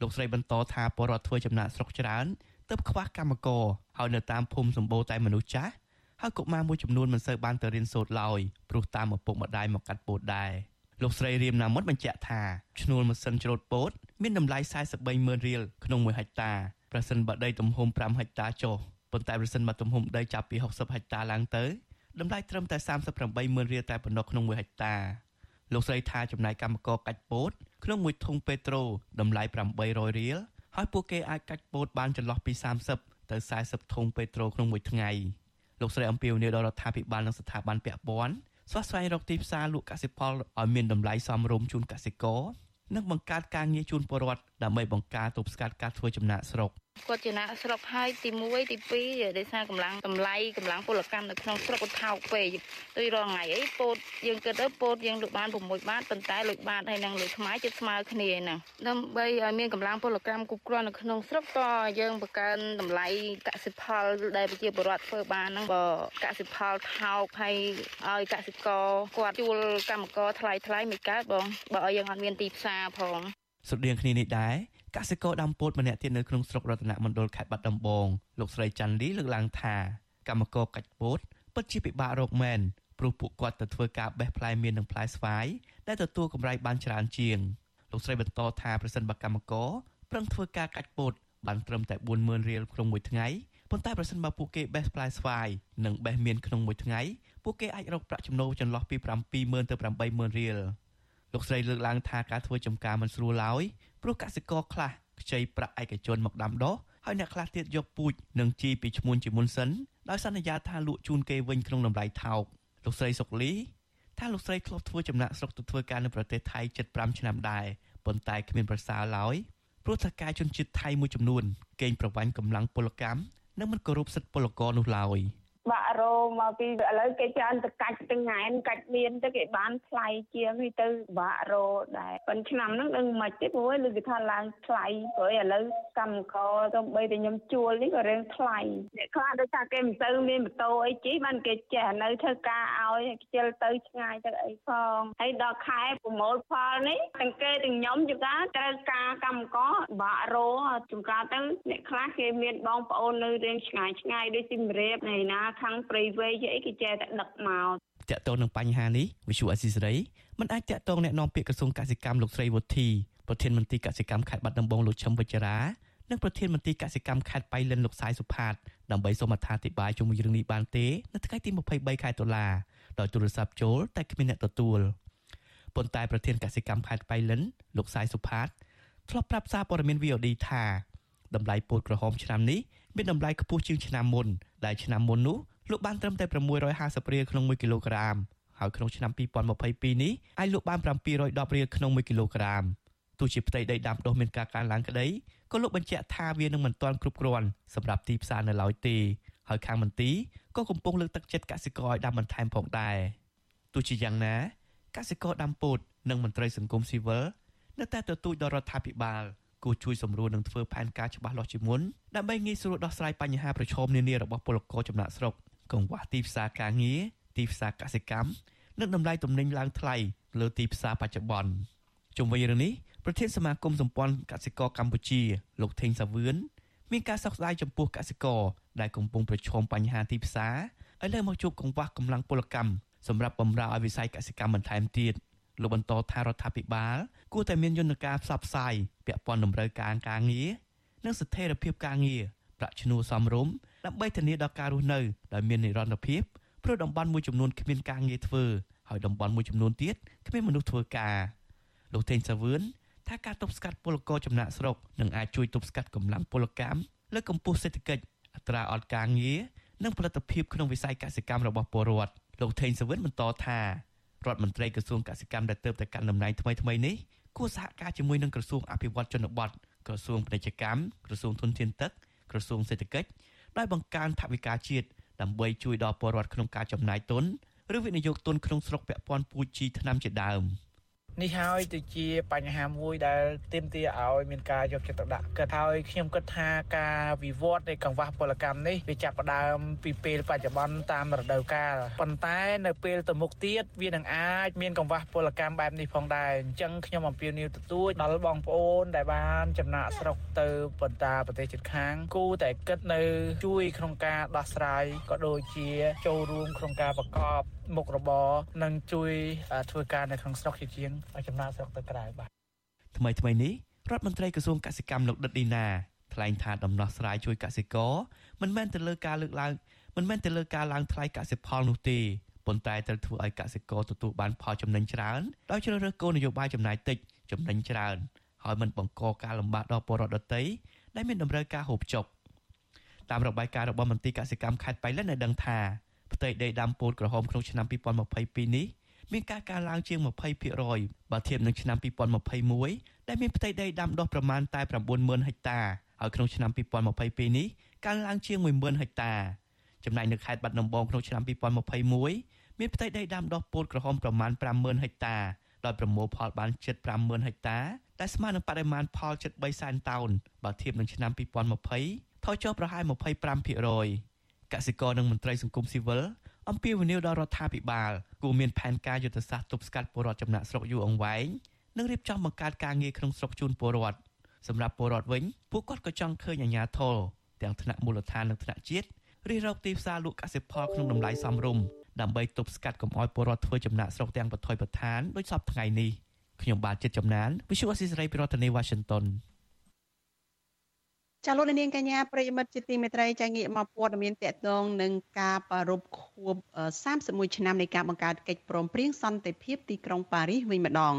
លោកស្រីបន្តថាពលរដ្ឋធ្វើចំណាក់ស្រុកច្រើនទើបខ្វះកម្មករហើយនៅតាមភូមិសម្បូរតែមនុស្សចាស់ហើយកុមារមួយចំនួនមិនសូវបានទៅរៀនសូត្រឡើយព្រោះតាមឪពុកម្ដាយមកកាត់ពោតដែរលោកស្រីរៀមណាមុតបញ្ជាក់ថាឈ្នួលម៉ាស៊ីនច្រូតពោតមានតម្លៃ43ម៉ឺនរៀលក្នុង1ហិកតាប្រសិនបើដីទំហំ5ហិកតាចុះ ប៉ុន្តែប្រសិនបើទំហំដីចាប់ពី60ហិកតាឡើងទៅតម្លៃត្រឹមតែ38ម៉ឺនរៀលតែប៉ុណ្ណោះក្នុង1ហិកតាលោកស្រីថាចំណាយកម្មករកាច់ពោតក្នុងមួយធុងពេត្រូតម្លៃ800រៀលហើយពួកគេអាចកាច់ពោតបានចន្លោះពី30ទៅ40ធុងពេត្រូក្នុងមួយថ្ងៃលោកស្រីអំពីវនីដល់រដ្ឋាភិបាលនិងស្ថាប័នពាក់ព័ន្ធស្វះស្វែងរកទីផ្សារលក់កសិផលឲ្យមានតម្លៃសមរម្យជូនកសិករនិងបង្កើតការងារជូនពលរដ្ឋដើម្បីបង្ការទប់ស្កាត់ការធ្វើចំណាកស្រុក។គាត់ជាអ្នកស្រុកហើយទី1ទី2ដោយសារកម្លាំងតម្លៃកម្លាំងពលកម្មនៅក្នុងស្រុកគាត់ថោកពេកដូចរាល់ថ្ងៃអីពោតយើងគិតទៅពោតយើងលក់បាន6បាតប៉ុន្តែលក់បាតហើយនឹងលក់ខ្មែរជិតស្មើគ្នាហ្នឹងដើម្បីឲ្យមានកម្លាំងពលកម្មគ្រប់គ្រាន់នៅក្នុងស្រុកតយើងបង្កើនតម្លៃកសិផលដែលប្រជាពលរដ្ឋធ្វើបានហ្នឹងបើកសិផលថោកហើយឲ្យកសិករគាត់ជួលកម្មករថ្លៃថ្លៃមិនកើតបងបើឲ្យយើងអត់មានទីផ្សារផង ស្រដៀងគ្នានេះដែរកសិករដាំពោតម្នាក់ទៀតនៅក្នុងស្រុករតនមណ្ឌលខេត្តបាត់ដំបងលោកស្រីច័ន្ទលីលើកឡើងថាកម្មករកាច់ពោតពិតជាពិបាករកមែនព្រោះពួកគាត់ទៅធ្វើការបេះផ្លែមៀននិងផ្លែស្វាយដែលទទួលកម្រៃបានច្រើនជាងលោកស្រីបន្តថាប្រសិនបើកម្មករប្រឹងធ្វើការកាច់ពោតបានត្រឹមតែ40000រៀលក្នុងមួយថ្ងៃប៉ុន្តែប្រសិនបើពួកគេបេះផ្លែស្វាយនិងបេះមៀនក្នុងមួយថ្ងៃពួកគេអាចរកប្រាក់ចំណូលចន្លោះពី70000ទៅ80000រៀល លោកស្រីលើកឡើងថាការធ្វើចំការមិនស្រួលឡើយព្រោះកសិករខ្លះខ្ចីប្រាក់ឯកជនមកដាំដុះហើយអ្នកខ្លះទៀតយកពូជនិងជីពីឈ្មួញជាមុនសិនដោយសន្យាថាលក់ជូនគេវិញក្នុងតម្លៃថោកលោកស្រីសុកលីថាលោកស្រីធ្លាប់ធ្វើចំណាក់ស្រុកទៅធ្វើការនៅប្រទេសថៃ75ឆ្នាំដែរប៉ុន្តែគ្មានប្រសើរឡើយព្រោះថាការជនជាតិថៃមួយចំនួនកេងប្រវ័ញ្ចកម្លាំងពលកម្មនិងមិនគោរពសិទ្ធិពលករនោះឡើយ។ បាក់រោមកពីឥឡូវគេច្រើនទៅកាច់ទៅងែនកាច់មានទៅគេបានថ្លៃជាងនេះទៅបាក់រោដែរប៉ុន្តែឆ្នាំហ្នឹងដឹងមិនទេព្រោះលើគេថាឡើងថ្លៃព្រោះឥឡូវកម្មករទៅបីតែខ្ញុំជួលនេះក៏រៀងថ្លៃអ្នកខ្លះដូចថាគេមិនទៅមានម៉ូតូអីជិះបានគេចេះនៅធ្វើការឲ្យខ្ជិលទៅឆ្ងាយទៅអីផងហើយដល់ខែប្រមូលផលនេះទាំងគេទាំងខ្ញុំជួនកាលត្រូវការកម្មករបាក់រោជួនកាលទៅអ្នកខ្លះគេមានបងប្អូននៅរៀងឆ្ងាយឆ្ងាយដូចស៊ីមរៀបណៃណាខាងព្រៃវែងអីគេចេះតែដឹកមកតកតងនឹងបញ្ហានេះវិសុអស៊ីសេរីមិនអាចតកតងแนะនាំពាក្យក្រសួងកសិកម្មលោកស្រីវុធីប្រធានមន្ត្រីកសិកម្មខេត្តបាត់ដំបងលោកឈឹមវិជ្ជរានិងប្រធានមន្ត្រីកសិកម្មខេត្តបៃលិនលោកសាយសុផាតដើម្បីសូមអត្ថាធិប្បាយជុំវិញរឿងនេះបានទេនៅថ្ងៃទី23ខែតុលាដោយទូរស័ព្ទចូលតែគ្មានអ្នកទទួលប៉ុន្តែប្រធានកសិកម្មខេត្តបៃលិនលោកសាយសុផាតធ្លាប់ប្រាប់សារព័ត៌មាន VOD ថាតម្លៃពោតក្រហមឆ្នាំនេះ មានតម្លៃខ្ពស់ជាងឆ្នាំមុនដែលឆ្នាំមុននោះលក់បានត្រឹមតែ650រៀលក្នុង1គីឡូក្រាមហើយក្នុងឆ្នាំ2022នេះអាចលក់បាន710រៀលក្នុង1គីឡូក្រាមទោះជាផ្ទៃដីដាំដុះមានការកើនឡើងក្តីក៏លោកបញ្ជាក់ថាវានឹងមិនទាន់គ្រប់គ្រាន់សម្រាប់ទីផ្សារនៅឡើយទេហើយខាងមន្ទីរក៏កំពុងលើកទឹកចិត្តកសិករឲ្យដាំបន្ថែមផងដែរទោះជាយ៉ាងណាកសិករដាំពោតនិងមន្ត្រីសង្គមស៊ីវិលនៅតែទទូចដល់រដ្ឋាភិបាល គួរជួយសម្រួលនិងធ្វើផែនការច្បាស់លាស់ជាមុនដើម្បីងាយស្រួលដោះស្រាយបញ្ហាប្រឈមនានារបស់ពលករចំណាក់ស្រុកកង្វះទីផ្សារការងារទីផ្សារកសិកម្មនិងតម្លៃទំនិញឡើងថ្លៃលើទីផ្សារបច្ចុប្បន្នជុំវិញរឿងនេះប្រធានសមាគមសម្ព័ន្ធកសិករកម្ពុជា លោកថេងសាវឿនមានការសោកស្ដាយចំពោះកសិករដែលកំពុងប្រឈមបញ្ហាទីផ្សារឥឡូវមកជួបកង្វះកម្លាំងពលកម្មសម្រាប់បម្រើឲ្យវិស័យកសិកម្មបន្ថែមទៀត លោកបន្តថារដ្ឋាភិបាលគួរតែមានយន្តការផ្សព្វផ្សាយពាក់ព័ន្ធតម្រូវការការងារនិងស្ថិរភាពការងារប្រាក់ឈ្នួលសមរម្យដើម្បីធានាដល់ការរស់នៅដោយមាននិរន្តរភាពព្រោះតំបន់មួយចំនួនគ្មានការងារធ្វើហើយតំបន់មួយចំនួនទៀតគ្មានមនុស្សធ្វើការលោកថេងសាវឿនថាការទប់ស្កាត់ពលករចំណាក់ស្រុកនឹងអាចជួយទប់ស្កាត់កម្លាំងពលកម្មលើកកម្ពស់សេដ្ឋកិច្ចអត្រាអត់ការងារនិងផលិតភាពក្នុងវិស័យកសិកម្មរបស់ពលរដ្ឋលោកថេងសាវឿនបន្តថា រដ្ឋមន្ត្រីក្រសួងកសិកម្មដែលទៅតែកាន់តំណែងថ្មីថ្មីនេះគួរសហការជាមួយនឹងក្រសួងអភិវឌ្ឍជនបទក្រសួងពាណិជ្ជកម្មក្រសួងធនធានទឹកក្រសួងសេដ្ឋកិច្ចដោយបង្កើនថវិកាជាតិដើម្បីជួយដល់ពលរដ្ឋក្នុងការចំណាយទុនឬវិនិយោគទុនក្នុងស្រុកពាក់ព័ន្ធពូជជីថ្នាំជាដើម។ នេះហើយទៅជាបញ្ហាមួយដែលទាមទារឲ្យមានការយកចិត្តទុកដាក់គិតហើយខ្ញុំគិតថាការវិវត្តនៃកង្វះពលកម្មនេះវាចាប់ផ្ដើមពីពេលបច្ចុប្បន្នតាមរដូវកាលប៉ុន្តែនៅពេលទៅមុខទៀតវានឹងអាចមានកង្វះពលកម្មបែបនេះផងដែរអញ្ចឹងខ្ញុំអំពាវនាវទទូចដល់បងប្អូនដែលបានចំណាក់ស្រុកទៅបន្តប្រទេសជិតខាងគូតែគិតនៅជួយក្នុងការដោះស្រាយក៏ដូចជាចូលរួមក្នុងការប្រកបមុខរបរនិងជួយធ្វើការនៅក្នុងស្រុកជាជាងចំណាកស្រុកទៅក្រៅបាទថ្មីថ្មីនេះរដ្ឋមន្ត្រីក្រសួងកសិកម្មលោកដិតឌីណាថ្លែងថាដំណោះស្រាយជួយកសិករមិនមែនទៅលើការលើកឡើងមិនមែនទៅលើការឡើងថ្លៃកសិផលនោះទេប៉ុន្តែត្រូវធ្វើឲ្យកសិករទទួលបានផលចំណេញច្រើនដោយជ្រើសរើសគោលនយោបាយចំណាយតិចចំណេញច្រើនហើយមិនបង្កការលំបាកដល់ពលរដ្ឋដទៃដែលមានតម្រូវការហូបចុកតាមរបាយការណ៍របស់មន្ទីរកសិកម្មខេត្តបៃលិនបានដឹងថាផ្ទៃដីដាំពោតក្រហមក្នុងឆ្នាំ2022នេះ មានការកើនឡើងជាង20%បើធៀបនឹងឆ្នាំ2021ដែលមានផ្ទៃដីដាំដុះប្រមាណតែ90000ហិកតាហើយក្នុងឆ្នាំ2022នេះកើនឡើងជាង10000ហិកតាចំណែកនៅខេត្តបាត់ដំបងក្នុងឆ្នាំ2021មានផ្ទៃដីដាំដុះពោតក្រហមប្រមាណ50000ហិកតាដោយប្រមូលផលបានជិត50000ហិកតាដែលស្មើនឹងបរិមាណផលជិត3សែនតោនបើធៀបនឹងឆ្នាំ2020ថយចុះប្រហែល25%កសិករនិងមន្ត្រីសង្គមស៊ីវិល អំពាវនាវដល់រដ្ឋាភិបាលគួរមានផែនការយុទ្ធសាស្ត្រទប់ស្កាត់ពលរដ្ឋចំណាក់ស្រុកយូរអង្វែងនិងរៀបចំបង្កើតការងារក្នុងស្រុកជូនពលរដ្ឋសម្រាប់ពលរដ្ឋវិញពួកគាត់ក៏ចង់ឃើញអាជ្ញាធរទាំងថ្នាក់មូលដ្ឋាននិងថ្នាក់ជាតិរិះរកទីផ្សារលក់កសិផលក្នុងតម្លៃសមរម្យដើម្បីទប់ស្កាត់កុំឲ្យពលរដ្ឋធ្វើចំណាក់ស្រុកទាំងបថុយបឋានដោយសពថ្ងៃនេះខ្ញុំបាទចិត្តចំណាន Visual Assisray ពីរដ្ឋធានី Washington ចាលោកនាងកញ្ញាប្រិយមិត្តជាទីមេត្រីចាងាកមកព័ត៌មានតកតងនឹងការប្រារព្ធខួប31ឆ្នាំនៃការបង្កើតកិច្ចព្រមព្រៀងសន្តិភាពទីក្រុងប៉ារីសវិញម្ដង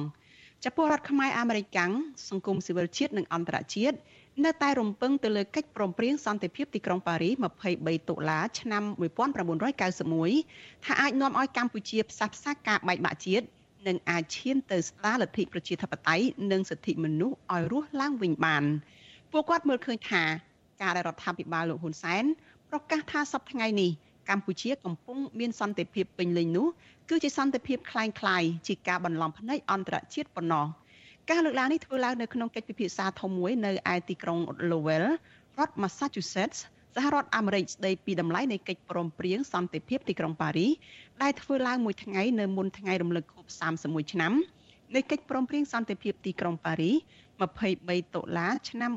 ចាពលរដ្ឋខ្មែរអាមេរិកាំងសង្គមស៊ីវិលជាតិនិងអន្តរជាតិនៅតែរំពឹងទៅលើកិច្ចព្រមព្រៀងសន្តិភាពទីក្រុងប៉ារីស23តុលាឆ្នាំ1991ថាអាចនាំឲ្យកម្ពុជាផ្សះផ្សាការបែកបាក់ជាតិនិងអាចឈានទៅស្ដារលទ្ធិប្រជាធិបតេយ្យនិងសិទ្ធិមនុស្សឲ្យរស់ឡើងវិញបាន ពួកគាត់មើលឃើញថាការដែលរដ្ឋាភិបាលលោកហ៊ុនសែនប្រកាសថាសប្តាហ៍ថ្ងៃនេះកម្ពុជាកំពុងមានសន្តិភាពពេញលេញនោះគឺជាសន្តិភាពคล้ายៗជាការបន្លំភ្នែកអន្តរជាតិប៉ុណ្ណោះការលើកឡើងនេះធ្វើឡើងនៅក្នុងកិច្ចពិភាក្សាធំមួយនៅឯទីក្រុង Lowell រដ្ឋ Massachusetts សហរដ្ឋអាមេរិកស្ដីពីតម្លៃនៃកិច្ចព្រមព្រៀងសន្តិភាពទីក្រុងប៉ារីដែលធ្វើឡើងមួយថ្ងៃនៅមុនថ្ងៃរំលឹកខួប31ឆ្នាំនៃកិច្ចព្រមព្រៀងសន្តិភាពទីក្រុងប៉ារី 23តុលាឆ្នាំ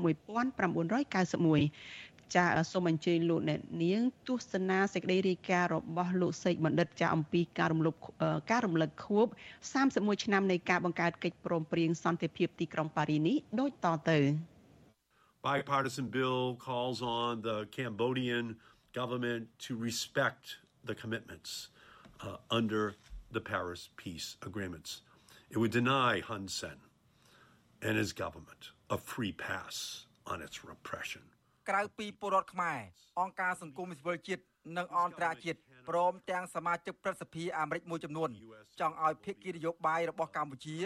1991ចាសូមអញ្ជើញលោកអ្នកនាង ទស្សនាសេចក្តីរាយការណ៍របស់លោកសេកបណ្ឌិតចាអំពីការរំលឹកការរំលឹកខួប31ឆ្នាំនៃការបង្កើតកិច្ចព្រមព្រៀងសន្តិភាពទីក្រុងប៉ារីនេះដូចតទៅ bipartisan bill calls on the Cambodian government to respect the commitments uh, under the Paris peace agreements. It would deny Hun Sen and his government a free pass on its repression. ក្រៅពីពលរដ្ឋខ្មែរអង្គការសង្គមស៊ីវិលជាតិនិងអន្តរជាតិព្រមទាំងសមាជិកព្រឹទ្ធសភាអាមេរិកមួយចំនួន ចង់ឲ្យភាគីនយោបាយរបស់កម្ពុជា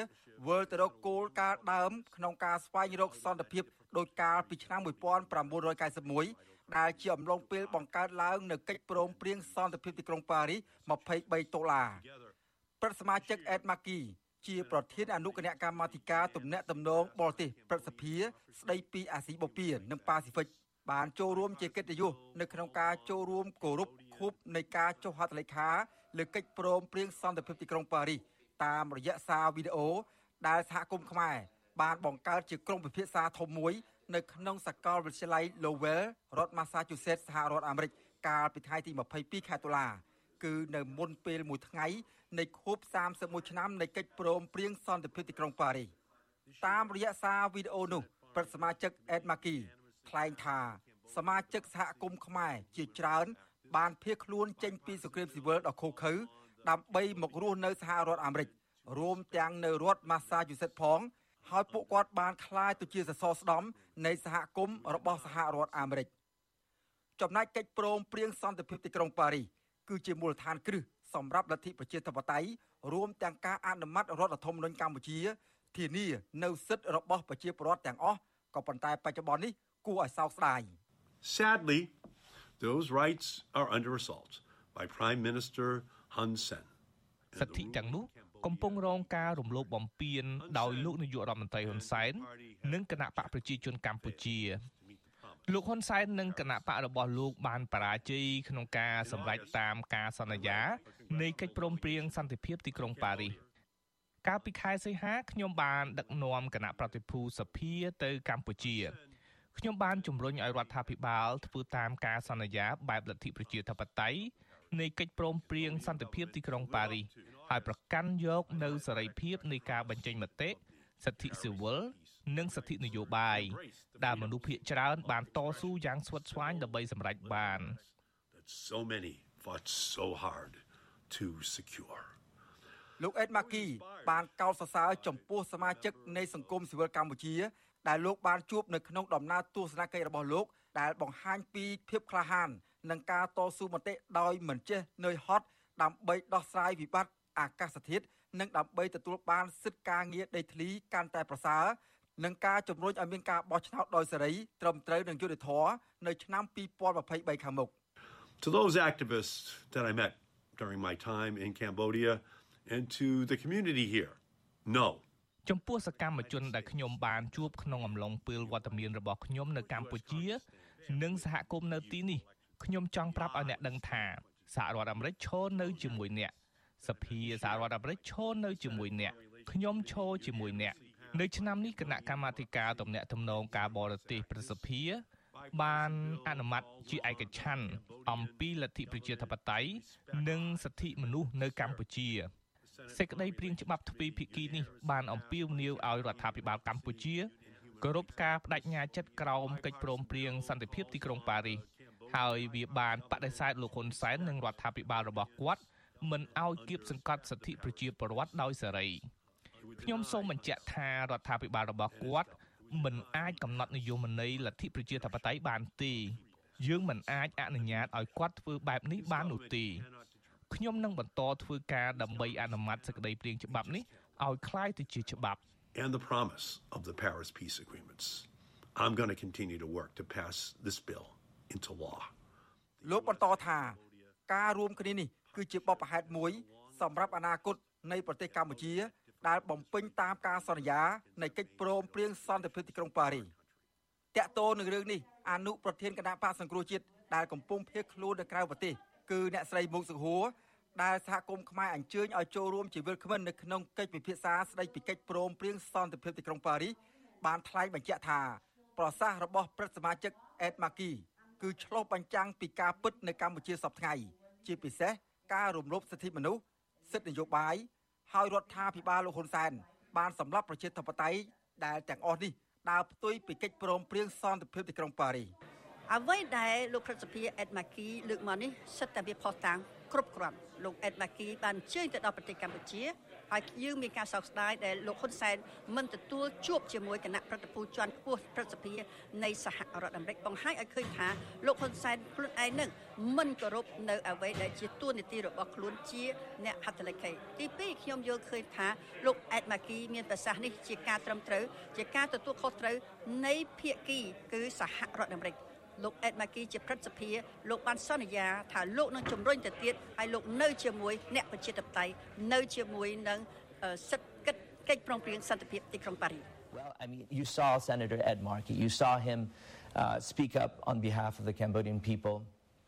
វិលទៅរកគោលការណ៍ដើមក្នុងការស្វែងរកសន្តិភាពដោយកាលពីឆ្នាំ1991ដែលជាអំឡុងពេលបង្កើតឡើងនៅកិច្ចព្រមព្រៀងសន្តិភាពទីក្រុងប៉ារីស23ដុល្លារព្រឹទ្ធសមាជិកអេតម៉ាគី ជាប្រធានអនុគណៈកម្មាធិការទំនាក់ទំនងបរទេសព្រឹទ្ធសភាស្ដីពីអាស៊ីបូព៌ានិងប៉ាស៊ីហ្វិកបានចូលរួមជាកិត្តិយសនៅក្នុងការចូលរួមគោរពខួបនៃការចុះហត្ថលេខាលើកិច្ចព្រមព្រៀងសន្តិភាពទីក្រុងប៉ារីសតាមរយៈសារវីដេអូដែលសហគមន៍ខ្មែរបានបង្កើតជាក្រុមពិភាក្សាធំមួយនៅក្នុងសាកលវិទ្យាល័យ Lowell រដ្ឋ Massachusetts សហរដ្ឋអាមេរិកកាលពីថ្ងៃទី22ខែតុលា គឺនៅមុនពេលមួយថ្ងៃនៃខួប31ឆ្នាំនៃកិច្ចព្រមព្រៀងសន្តិភាពទីក្រុងប៉ារីសតាមរយៈសារវីដេអូនោះប្រធានសមាជិកអេដម៉ាគីថ្លែងថា សមាជិកសហគមន៍ខ្មែរជាច្រើន បានភៀសខ្លួនចេញពីសង្គ្រាមស៊ីវិលដ៏ឃោរឃៅដើម្បីមករស់នៅសហរដ្ឋអាមេរិករួមទាំងនៅរដ្ឋ Massachusetts ផងហើយពួកគាត់បានក្លាយទៅជាសសរស្តម្ភនៃសហគមន៍របស់សហរដ្ឋអាមេរិកចំណែកកិច្ចព្រមព្រៀងសន្តិភាពទីក្រុងប៉ារីស គឺជាមូលដ្ឋានគ្រឹះសម្រាប់លទ្ធិប្រជាធិបតេយ្យរួមទាំងការអនុម័តរដ្ឋធម្មនុញ្ញកម្ពុជា ធានានៅសិទ្ធិរបស់ប្រជាពលរដ្ឋទាំងអស់ក៏ប៉ុន្តែបច្ចុប្បន្ននេះគួរឲ្យសោកស្ដាយ Sadly those rights are under assault by Prime Minister Hun Sen សិទ្ធិទាំងនោះកំពុងរងការរំលោភបំពានដោយលោកនាយករដ្ឋមន្ត្រីហ៊ុនសែននិងគណៈបកប្រជាជនកម្ពុជា លោកហ៊ុនសែននិងគណៈបករបស់លោកបានបរាជ័យក្នុងការសម្រេចតាមការសន្យានៃកិច្ចព្រមព្រៀងសន្តិភាពទីក្រុងប៉ារីសកាលពីខែសីហាខ្ញុំបានដឹកនាំគណៈប្រតិភូសភាទៅកម្ពុជាខ្ញុំបានជំរុញឲ្យរដ្ឋាភិបាលធ្វើតាមការសន្យាបែបលទ្ធិប្រជាធិបតេយ្យនៃកិច្ចព្រមព្រៀងសន្តិភាពទីក្រុងប៉ារីសហើយប្រកាន់យកនៅសេរីភាពនៃការបញ្ចេញមតិសិទ្ធិស៊ីវិល និងសិទ្ធិនយោបាយដែលមនុស្សភាគច្រើនបានតស៊ូយ៉ាងស្វិតស្វាញដើម្បីសម្រេចបាន that so many fought so hard to secure. លោកអេតម៉ាគី បានកោតសរសើរចំពោះសមាជិកនៃសង្គមស៊ីវិលកម្ពុជា ដែលលោកបានជួបនៅក្នុងដំណើរទស្សនកិច្ចរបស់លោក ដែលបង្ហាញពីភាពក្លាហាននិងការតស៊ូមតិដោយមិនចេះនឿយហត់ដើម្បីដោះស្រាយវិបត្តិអាកាសធាតុនិងដើម្បីទទួលបានសិទ្ធិការងារដីធ្លីកាន់តែប្រសើរ និងការជំរុញឲ្យមានការបោះឆ្នោតដោយសេរីត្រឹមត្រូវនិងយុត្តិធម៌នៅឆ្នាំ2023ខាងមុខ To those activists that I met during my time in Cambodia and to the community here, no. ចំពោះសកម្មជនដែលខ្ញុំបានជួបក្នុងអំឡុងពេលវត្តមានរបស់ខ្ញុំនៅកម្ពុជា និងសហគមន៍នៅទីនេះខ្ញុំចង់ប្រាប់ឲ្យអ្នកដឹងថាសហរដ្ឋអាមេរិកឈរនៅជាមួយអ្នកសភាសហរដ្ឋអាមេរិកឈរនៅជាមួយអ្នកខ្ញុំឈរជាមួយអ្នក នៅឆ្នាំនេះគណៈកម្មាធិការទំនាក់ទំនងការបរទេសប្រសិទ្ធិបានអនុម័តជាឯកច្ឆ័ន្ទអំពីលទ្ធិប្រជាធិបតេយ្យនិងសិទ្ធិមនុស្សនៅកម្ពុជាសេចក្តីព្រាងច្បាប់ទ្វេភាគីនេះបានអំពាវនាវឲ្យរដ្ឋាភិបាលកម្ពុជាគោរពការបដិញ្ញាចិត្តក្រោមកិច្ចព្រមព្រៀងសន្តិភាពទីក្រុងប៉ារីសហើយវាបានបដិសេធលោកហ៊ុនសែននិងរដ្ឋាភិបាលរបស់គាត់មិនឲ្យគៀបសង្កត់សិទ្ធិប្រជាពលរដ្ឋដោយសេរី ខ្ញុំសូមបញ្ជាក់ថារដ្ឋាភិបាលរបស់គាត់មិនអាចកំណត់នយោបាយលទ្ធិប្រជាធិបតេយ្យបានទេយើងមិនអាចអនុញ្ញាតឲ្យគាត់ធ្វើបែបនេះបាននោះទេខ្ញុំនឹងបន្តធ្វើការដើម្បីអនុម័តសេចក្តីព្រាងច្បាប់នេះឲ្យคล้ายទៅជាច្បាប់ and the promise of the Paris peace agreements. I'm going to continue to work to pass this bill into law. លោកបន្តថាការរួមគ្នានេះគឺជាបបផហេតុមួយ សម្រាប់អនាគតនៃប្រទេសកម្ពុជា ដែលបំពេញតាមការសន្យានៃកិច្ចព្រមព្រៀងសន្តិភាពទីក្រុងប៉ារីសតាក់ទងនឹងរឿងនេះអនុប្រធានគណៈបកសង្គ្រោះជាតិដែលកំពុងភៀសខ្លួននៅក្រៅប្រទេសគឺអ្នកស្រីមុកសុហួរដែលសហគមន៍ខ្មែរអញ្ជើញឲ្យចូលរួមជាវិលគ្មិននៅក្នុងកិច្ចពិភាក្សាស្ដីពីកិច្ចព្រមព្រៀងសន្តិភាពទីក្រុងប៉ារីសបានថ្លែងបញ្ជាក់ថា ប្រសាសន៍របស់ព្រឹទ្ធសមាជិកអេតម៉ាគីគឺឆ្លុះបញ្ចាំងពីការពិតនៅកម្ពុជាសពថ្ងៃជាពិសេសការរំលោភសិទ្ធិមនុស្សសិទ្ធិនយោបាយ ហើយរដ្ឋាភិបាលលោកហ៊ុនសែនបានសម្លាប់ប្រជាធិបតេយ្យដែលទាំងអស់នេះដើរផ្ទុយពីកិច្ចព្រមព្រៀងសន្តិភាពទីក្រុងប៉ារីសអ្វីដែលលោកព្រឹទ្ធសភាអេតម៉ាគីលើកមកនេះសិតតែវាផុសតាំងគ្រប់គ្រាន់លោកអេតម៉ាគីបានអញ្ជើញទៅដល់ប្រទេសកម្ពុជា ហើយយើងមានការសោកស្ដាយដែលលោកហ៊ុនសែនមិនទទួលជួបជាមួយគណៈប្រតិភូជាន់ខ្ពស់ព្រឹទ្ធសភានៃសហរដ្ឋអាមេរិកបង្ហាញឲ្យឃើញថាលោកហ៊ុនសែនខ្លួនឯងនឹងមិនគោរពនៅអ្វីដែលជាទួនាទីរបស់ខ្លួនជាអ្នកហត្ថលេខីទី2ខ្ញុំយល់ឃើញថាលោកអេតម៉ាគីមានប្រសាសន៍នេះជាការត្រឹមត្រូវជាការទទួលខុសត្រូវនៃភាគីគឺសហរដ្ឋអាមេរិក លោកអេតម៉ាគីជាព្រឹទ្ធសភាលោកបានសន្យាថាលោកនឹងជំរុញទៅទៀតហើយលោកនៅជាមួយអ្នកប្រជាធិបតេយ្យនៅជាមួយនឹងសិទ្ធិកិច្ចកិច្ចព្រមព្រៀងសន្តិភាពទីក្រុងប៉ារីស Well, I mean, you saw Senator Ed Markey. You saw him uh, speak up on behalf of the Cambodian people.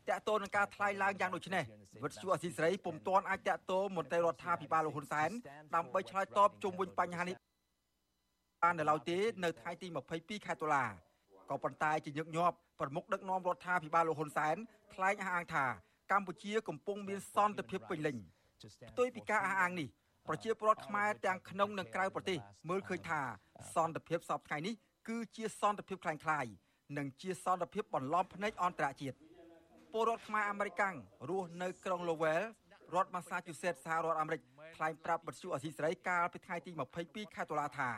តកតូននឹងការថ្លែងឡើងយ៉ាងដូចនេះវិទ្យុអសីសេរីពុំទាន់អាចតកតូមន្ត្រីរដ្ឋាភិបាលលោកហ៊ុនសែនដើម្បីឆ្លើយតបជុំវិញបញ្ហានេះបាននៅឡើយទេនៅថ្ងៃទី22ខែតុលា ក៏ប៉ុន្តែជាញឹកញាប់ប្រមុខដឹកនាំរដ្ឋាភិបាលលោកហ៊ុនសែនថ្លែងអះអាងថាកម្ពុជាកំពុងមានសន្តិភាពពេញលេញផ្ទុយពីការអះអាងនេះប្រជាពលរដ្ឋខ្មែរទាំងក្នុងនិងក្រៅប្រទេសមើលឃើញថាសន្តិភាពសពថ្ងៃនេះគឺជាសន្តិភាពคล้ายៗនិងជាសន្តិភាពបន្លំភ្នែកអន្តរជាតិពលរដ្ឋខ្មែរអាមេរិកាំងរស់នៅក្រុង Lowell រដ្ឋ Massachusetts សហរដ្ឋអាមេរិកថ្លែងប្រាប់បទសុអសីសេរីកាលពីថ្ងៃទី22ខែតុលាថា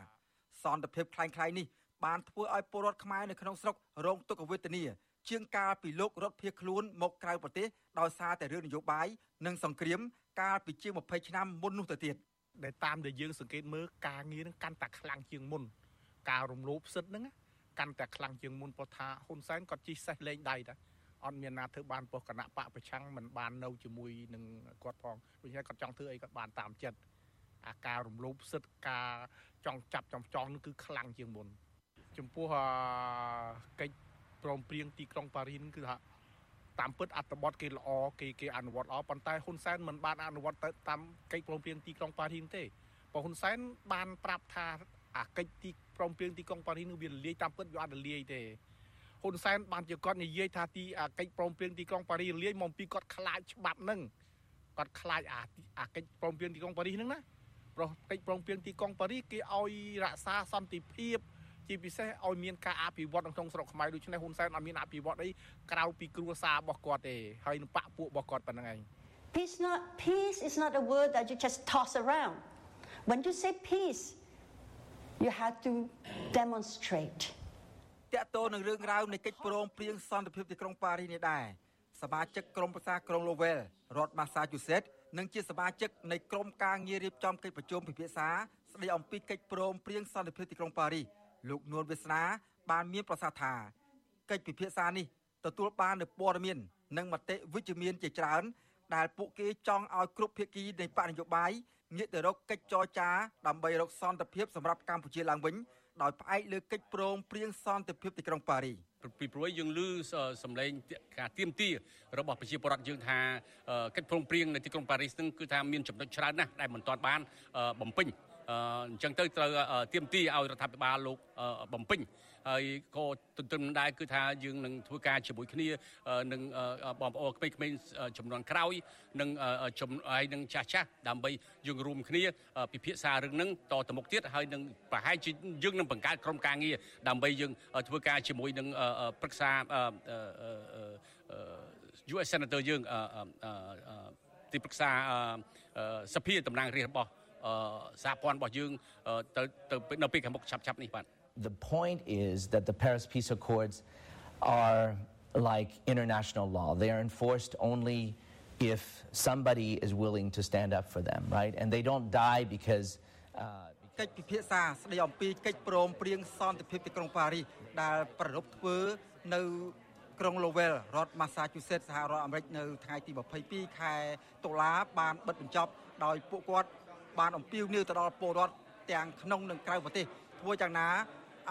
សន្តិភាពคล้ายៗនេះ បានធ្វើឲ្យពលរដ្ឋខ្មែរនៅក្នុងស្រុករងទុក្ខវេទនាជាងកាលពីលោករត់ភៀសខ្លួនមកក្រៅប្រទេសដោយសារតែរឿងនយោបាយនិងសង្គ្រាមកាលពីជាង20ឆ្នាំមុននោះទៅទៀតដែលតាមដែលយើងសង្កេតមើលការងារនឹងកាន់តែខ្លាំងជាងមុនការរំលោភសិទ្ធិហ្នឹងកាន់តែខ្លាំងជាងមុនព្រោះថាហ៊ុនសែនគាត់ជិះសេះលេងដៃតាអត់មានណាធ្វើបានប៉ុស្តិ៍គណៈបកប្រឆាំងមិនបាននៅជាមួយនឹងគាត់ផងដូច្នេះគាត់ចង់ធ្វើអីគាត់បានតាមចិត្តអាការរំលោភសិទ្ធិការចង់ចាប់ចំចង់នោះគឺខ្លាំងជាងមុន ចំពោះកិច្ចព្រមព្រៀងទីក្រុងប៉ារីសគឺថាតាមពិតអត្ថបទគេល្អគេគេអនុវត្តល្អប៉ុន្តែហ៊ុនសែនមិនបានអនុវត្តទៅតាមកិច្ចព្រមព្រៀងទីក្រុងប៉ារីសទេព្រោះហ៊ុនសែនបានប្រាប់ថាអាកិច្ចទីព្រមព្រៀងទីក្រុងប៉ារីសនោះវាលាយតាមពិតវាអត់លាយទេហ៊ុនសែនបានជាគាត់និយាយថាទីកិច្ចព្រមព្រៀងទីក្រុងប៉ារីសលាយមកពីគាត់ខ្លាចច្បាប់ហ្នឹងគាត់ខ្លាចអាអាកិច្ចព្រមព្រៀងទីក្រុងប៉ារីសហ្នឹងណាព្រោះកិច្ចព្រមព្រៀងទីក្រុងប៉ារីសគេឲ្យរក្សាសន្តិភាព ជាពិសេសឲ្យមានការអភិវឌ្ឍក្នុងស្រុកខ្មែរដូច្នេះហ៊ុនសែនអត់មានអភិវឌ្ឍអីក្រៅពីគ្រួសាររបស់គាត់ទេហើយនឹងបាក់ពួករបស់គាត់ប៉ុណ្្នឹងឯង Peace not peace is not a word that you just toss around. When you say peace, you have to demonstrate. តកតោនឹងរឿងរ៉ាវនៃកិច្ចព្រមព្រៀងសន្តិភាពទីក្រុងប៉ារីសនេះដែរសមាជិកក្រុមប្រឹក្សាក្រុង Lowell រដ្ឋ Massachusetts និងជាសមាជិកនៃក្រុមការងាររៀបចំកិច្ចប្រជុំពិភាក្សាស្ដីអំពីកិច្ចព្រមព្រៀងសន្តិភាពទីក្រុងប៉ារីស លោកនួនវាសនាបានមានប្រសាសន៍ថាកិច្ចពិភាក្សានេះទទួលបាននូវព័ត៌មាន និងមតិវិជ្ជមានជាច្រើន ដែលពួកគេចង់ឲ្យគ្រប់ភាគីនៃបកនយោបាយងាកទៅរកកិច្ចចរចាដើម្បីរកសន្តិភាពសម្រាប់កម្ពុជាឡើងវិញដោយផ្អែកលើកិច្ចព្រមព្រៀងសន្តិភាពទីក្រុងប៉ារីសពីព្រោះយើងឮសម្លេងការទៀមទារបស់ប្រជាពលរដ្ឋយើងថាកិច្ចព្រមព្រៀងនៅទីក្រុងប៉ារីសនឹងគឺថាមានចំណុចច្រើនណាស់ដែលមិនទាន់បានបំពេញ អញ្ចឹងទៅត្រូវទៀមទាឲ្យរដ្ឋាភិបាលលោកបំពេញហើយក៏ទន្ទឹមនឹងដែរគឺថាយើងនឹងធ្វើការជាមួយគ្នានឹងបងប្អូនក្មេងៗចំនួនក្រោយនឹងហើយនឹងចាស់ចាស់ដើម្បីយើងរួមគ្នាពិភាក្សារឿងហ្នឹងតទៅមុខទៀតហើយនឹងប្រហែលជាយើងនឹងបង្កើតក្រុមការងារដើម្បីយើងធ្វើការជាមួយនឹងប្រឹក្សា US Senator យើងទីប្រឹក្សាសភាតំណាងរាស្ត្ររបស់ សហព័ន្ធរបស់យើងទៅទៅនៅពេលខាងមុខឆាប់ៗនេះបាទ The point is that the Paris Peace Accords are like international law. They are enforced only if somebody is willing to stand up for them, right? And they don't die because កិច្ចពិភាក្សាស្ដីអំពីកិច្ចព្រមព្រៀងសន្តិភាពទីក្រុងប៉ារីសដែលប្ររពធ្វើនៅក្រុង Lowell រដ្ឋ Massachusetts សហរដ្ឋអាមេរិកនៅថ្ងៃទី22ខែតុលាបានបិទបញ្ចប់ដោយពួកគាត់ បានអំពាវនាវទៅដល់ពលរដ្ឋទាំងក្នុងនិងក្រៅប្រទេសធ្វើយ៉ាងណា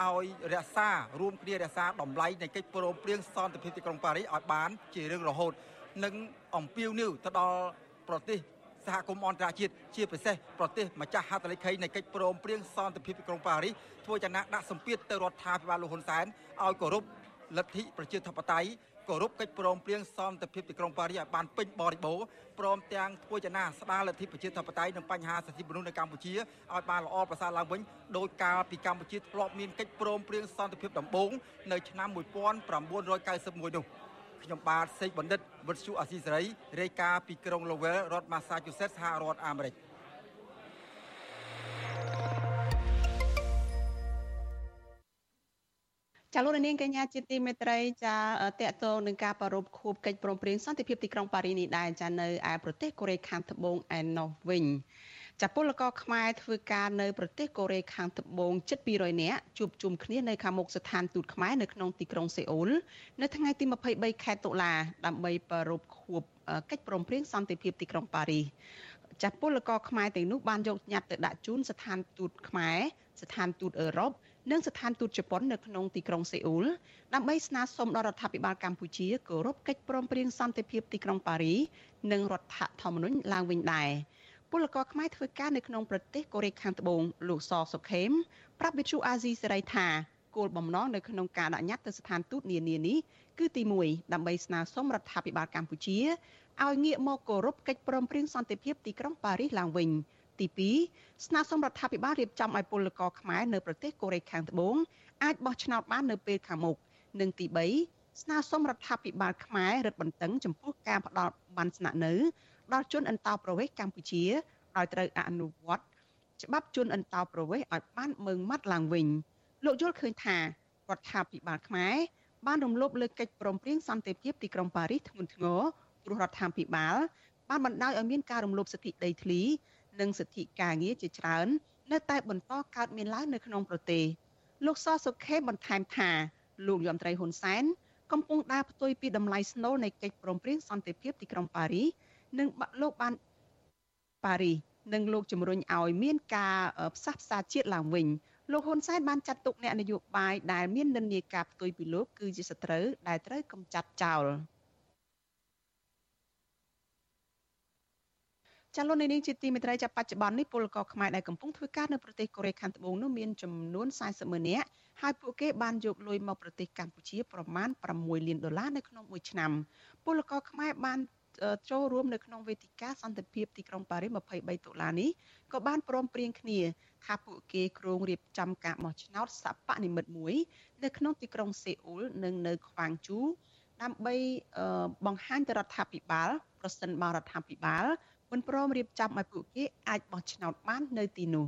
ឲ្យរក្សារួមគ្នារក្សាតម្លៃនៃកិច្ចព្រមព្រៀងសន្តិភាពទីក្រុងប៉ារីសឲ្យបានជារឿងរហូតនិងអំពាវនាវទៅដល់ប្រទេសសហគមន៍អន្តរជាតិជាពិសេសប្រទេសម្ចាស់ហត្ថលេខីនៃកិច្ចព្រមព្រៀងសន្តិភាពទីក្រុងប៉ារីសធ្វើយ៉ាងណាដាក់សម្ពាធទៅរដ្ឋាភិបាលលោកហ៊ុនសែនឲ្យគោរពលទ្ធិប្រជាធិបតេយ្យ គោរពកិច្ចព្រមព្រៀងសន្តិភាពទីក្រុងប៉ារីសឲ្យបានពេញបរិបូរណ៍ព្រមទាំងធ្វើចំណាស្ដារលទ្ធិប្រជាធិបតេយ្យនិងបញ្ហាសិទ្ធិមនុស្សនៅកម្ពុជាឲ្យបានល្អប្រសើរឡើងវិញដោយកាលពីកម្ពុជាធ្លាប់មានកិច្ចព្រមព្រៀងសន្តិភាពដំបូងនៅឆ្នាំ1991នោះខ្ញុំបាទសេកបណ្ឌិតវិទ្យុអាស៊ីសេរីរាយការណ៍ពីក្រុង Lowell រដ្ឋ Massachusetts សហរដ្ឋអាមេរិក ចាលោកនាងកញ្ញាជាទីមេត្រីចាតកតងនឹងការប្រារព្ធខួបកិច្ចព្រមព្រៀងសន្តិភាពទីក្រុងប៉ារីនេះដែរចានៅឯប្រទេសកូរ៉េខាងត្បូងឯណោះវិញចាពលករខ្មែរធ្វើការនៅប្រទេសកូរ៉េខាងត្បូងជិត200នាក់ជួបជុំគ្នានៅខាងមុខស្ថានទូតខ្មែរនៅក្នុងទីក្រុងសេអ៊ូលនៅថ្ងៃទី23ខែតុលាដើម្បីប្រារព្ធខួបកិច្ចព្រមព្រៀងសន្តិភាពទីក្រុងប៉ារីចាពលករខ្មែរទាំងនោះបានយកញត្តិទៅដាក់ជូនស្ថានទូតខ្មែរស្ថានទូតអឺរ៉ុប និងស្ថានទូតជប៉ុននៅក្នុងទីក្រុងសេអ៊ូលដើម្បីស្នើសុំដល់រដ្ឋាភិបាលកម្ពុជាគោរពកិច្ចព្រមព្រៀងសន្តិភាពទីក្រុងប៉ារីនិងរដ្ឋធម្មនុញ្ញឡើងវិញដែរពលករខ្មែរធ្វើការនៅក្នុងប្រទេសកូរ៉េខាងត្បូងលោកសសុខេមប្រាប់វិទ្យុអាស៊ីសេរីថាគោលបំណងនៅក្នុងការដាក់ញត្តិទៅស្ថានទូតនានានេះគឺទី1ដើម្បីស្នើសុំរដ្ឋាភិបាលកម្ពុជាឲ្យងាកមកគោរពកិច្ចព្រមព្រៀងសន្តិភាពទីក្រុងប៉ារីសឡើងវិញ។ ទី2ស្នើសុំរដ្ឋាភិបាលរៀបចំឲ្យពលករខ្មែរនៅប្រទេសកូរ៉េខាងត្បូងអាចបោះឆ្នោតបាននៅពេលខាងមុខនិងទី3ស្នើសុំរដ្ឋាភិបាលខ្មែររឹតបន្តឹងចំពោះការផ្ដល់បានស្នាក់នៅដល់ជនអន្តោប្រវេសន៍កម្ពុជាឲ្យត្រូវអនុវត្តច្បាប់ជនអន្តោប្រវេសន៍ឲ្យបានម៉ឺងម៉ាត់ឡើងវិញលោកយល់ឃើញថារដ្ឋាភិបាលខ្មែរបានរំលោភលើកិច្ចព្រមព្រៀងសន្តិភាពទីក្រុងប៉ារីសធ្ងន់ធ្ងរព្រោះរដ្ឋាភិបាលបានបណ្ដោយឲ្យមានការរំលោភសិទ្ធិដីធ្លី និងសិទ្ធិការងារជាច្រើន នៅតែបន្តកើតមានឡើងនៅក្នុងប្រទេសលោកសសុខេបន្ថែមថាលោកយមត្រីហ៊ុនសែនកំពុងដើរផ្ទុយពីតម្លៃស្នូលនៃកិច្ចព្រមព្រៀងសន្តិភាពទីក្រុងប៉ារីសនិងលោកបានប៉ារីសនិងលោកជំរុញឲ្យមានការផ្សះផ្សាជាតិឡើងវិញលោកហ៊ុនសែនបានចាត់ទុកអ្នកនយោបាយដែលមាននិន្នាការផ្ទុយពីលោកគឺជាសត្រូវដែលត្រូវកម្ចាត់ចោល។ ចាលោកនាងជាទីមេត្រីចាប់បច្ចុប្បន្ននេះពលករខ្មែរដែលកំពុងធ្វើការនៅប្រទេសកូរ៉េខាងត្បូងនោះមានចំនួន40ម៉ឺននាក់ហើយពួកគេបានយកលុយមកប្រទេសកម្ពុជាប្រមាណ6លានដុល្លារនៅក្នុងមួយឆ្នាំពលករខ្មែរបានចូលរួមនៅក្នុងវេទិកាសន្តិភាពទីក្រុងប៉ារីស23តុលានេះក៏បានព្រមព្រៀងគ្នាថាពួកគេគ្រោងរៀបចំការបោះឆ្នោតសពនិមិត្តមួយ នៅក្នុងទីក្រុងសេអ៊ូលនិងនៅខ្វាងជូដើម្បីបង្ហាញទៅរដ្ឋាភិបាលប្រសិនបើរដ្ឋាភិបាល មិនព្រមរៀបចំឲ្យពួកគេអាចបោះឆ្នោតបាននៅទីនោះ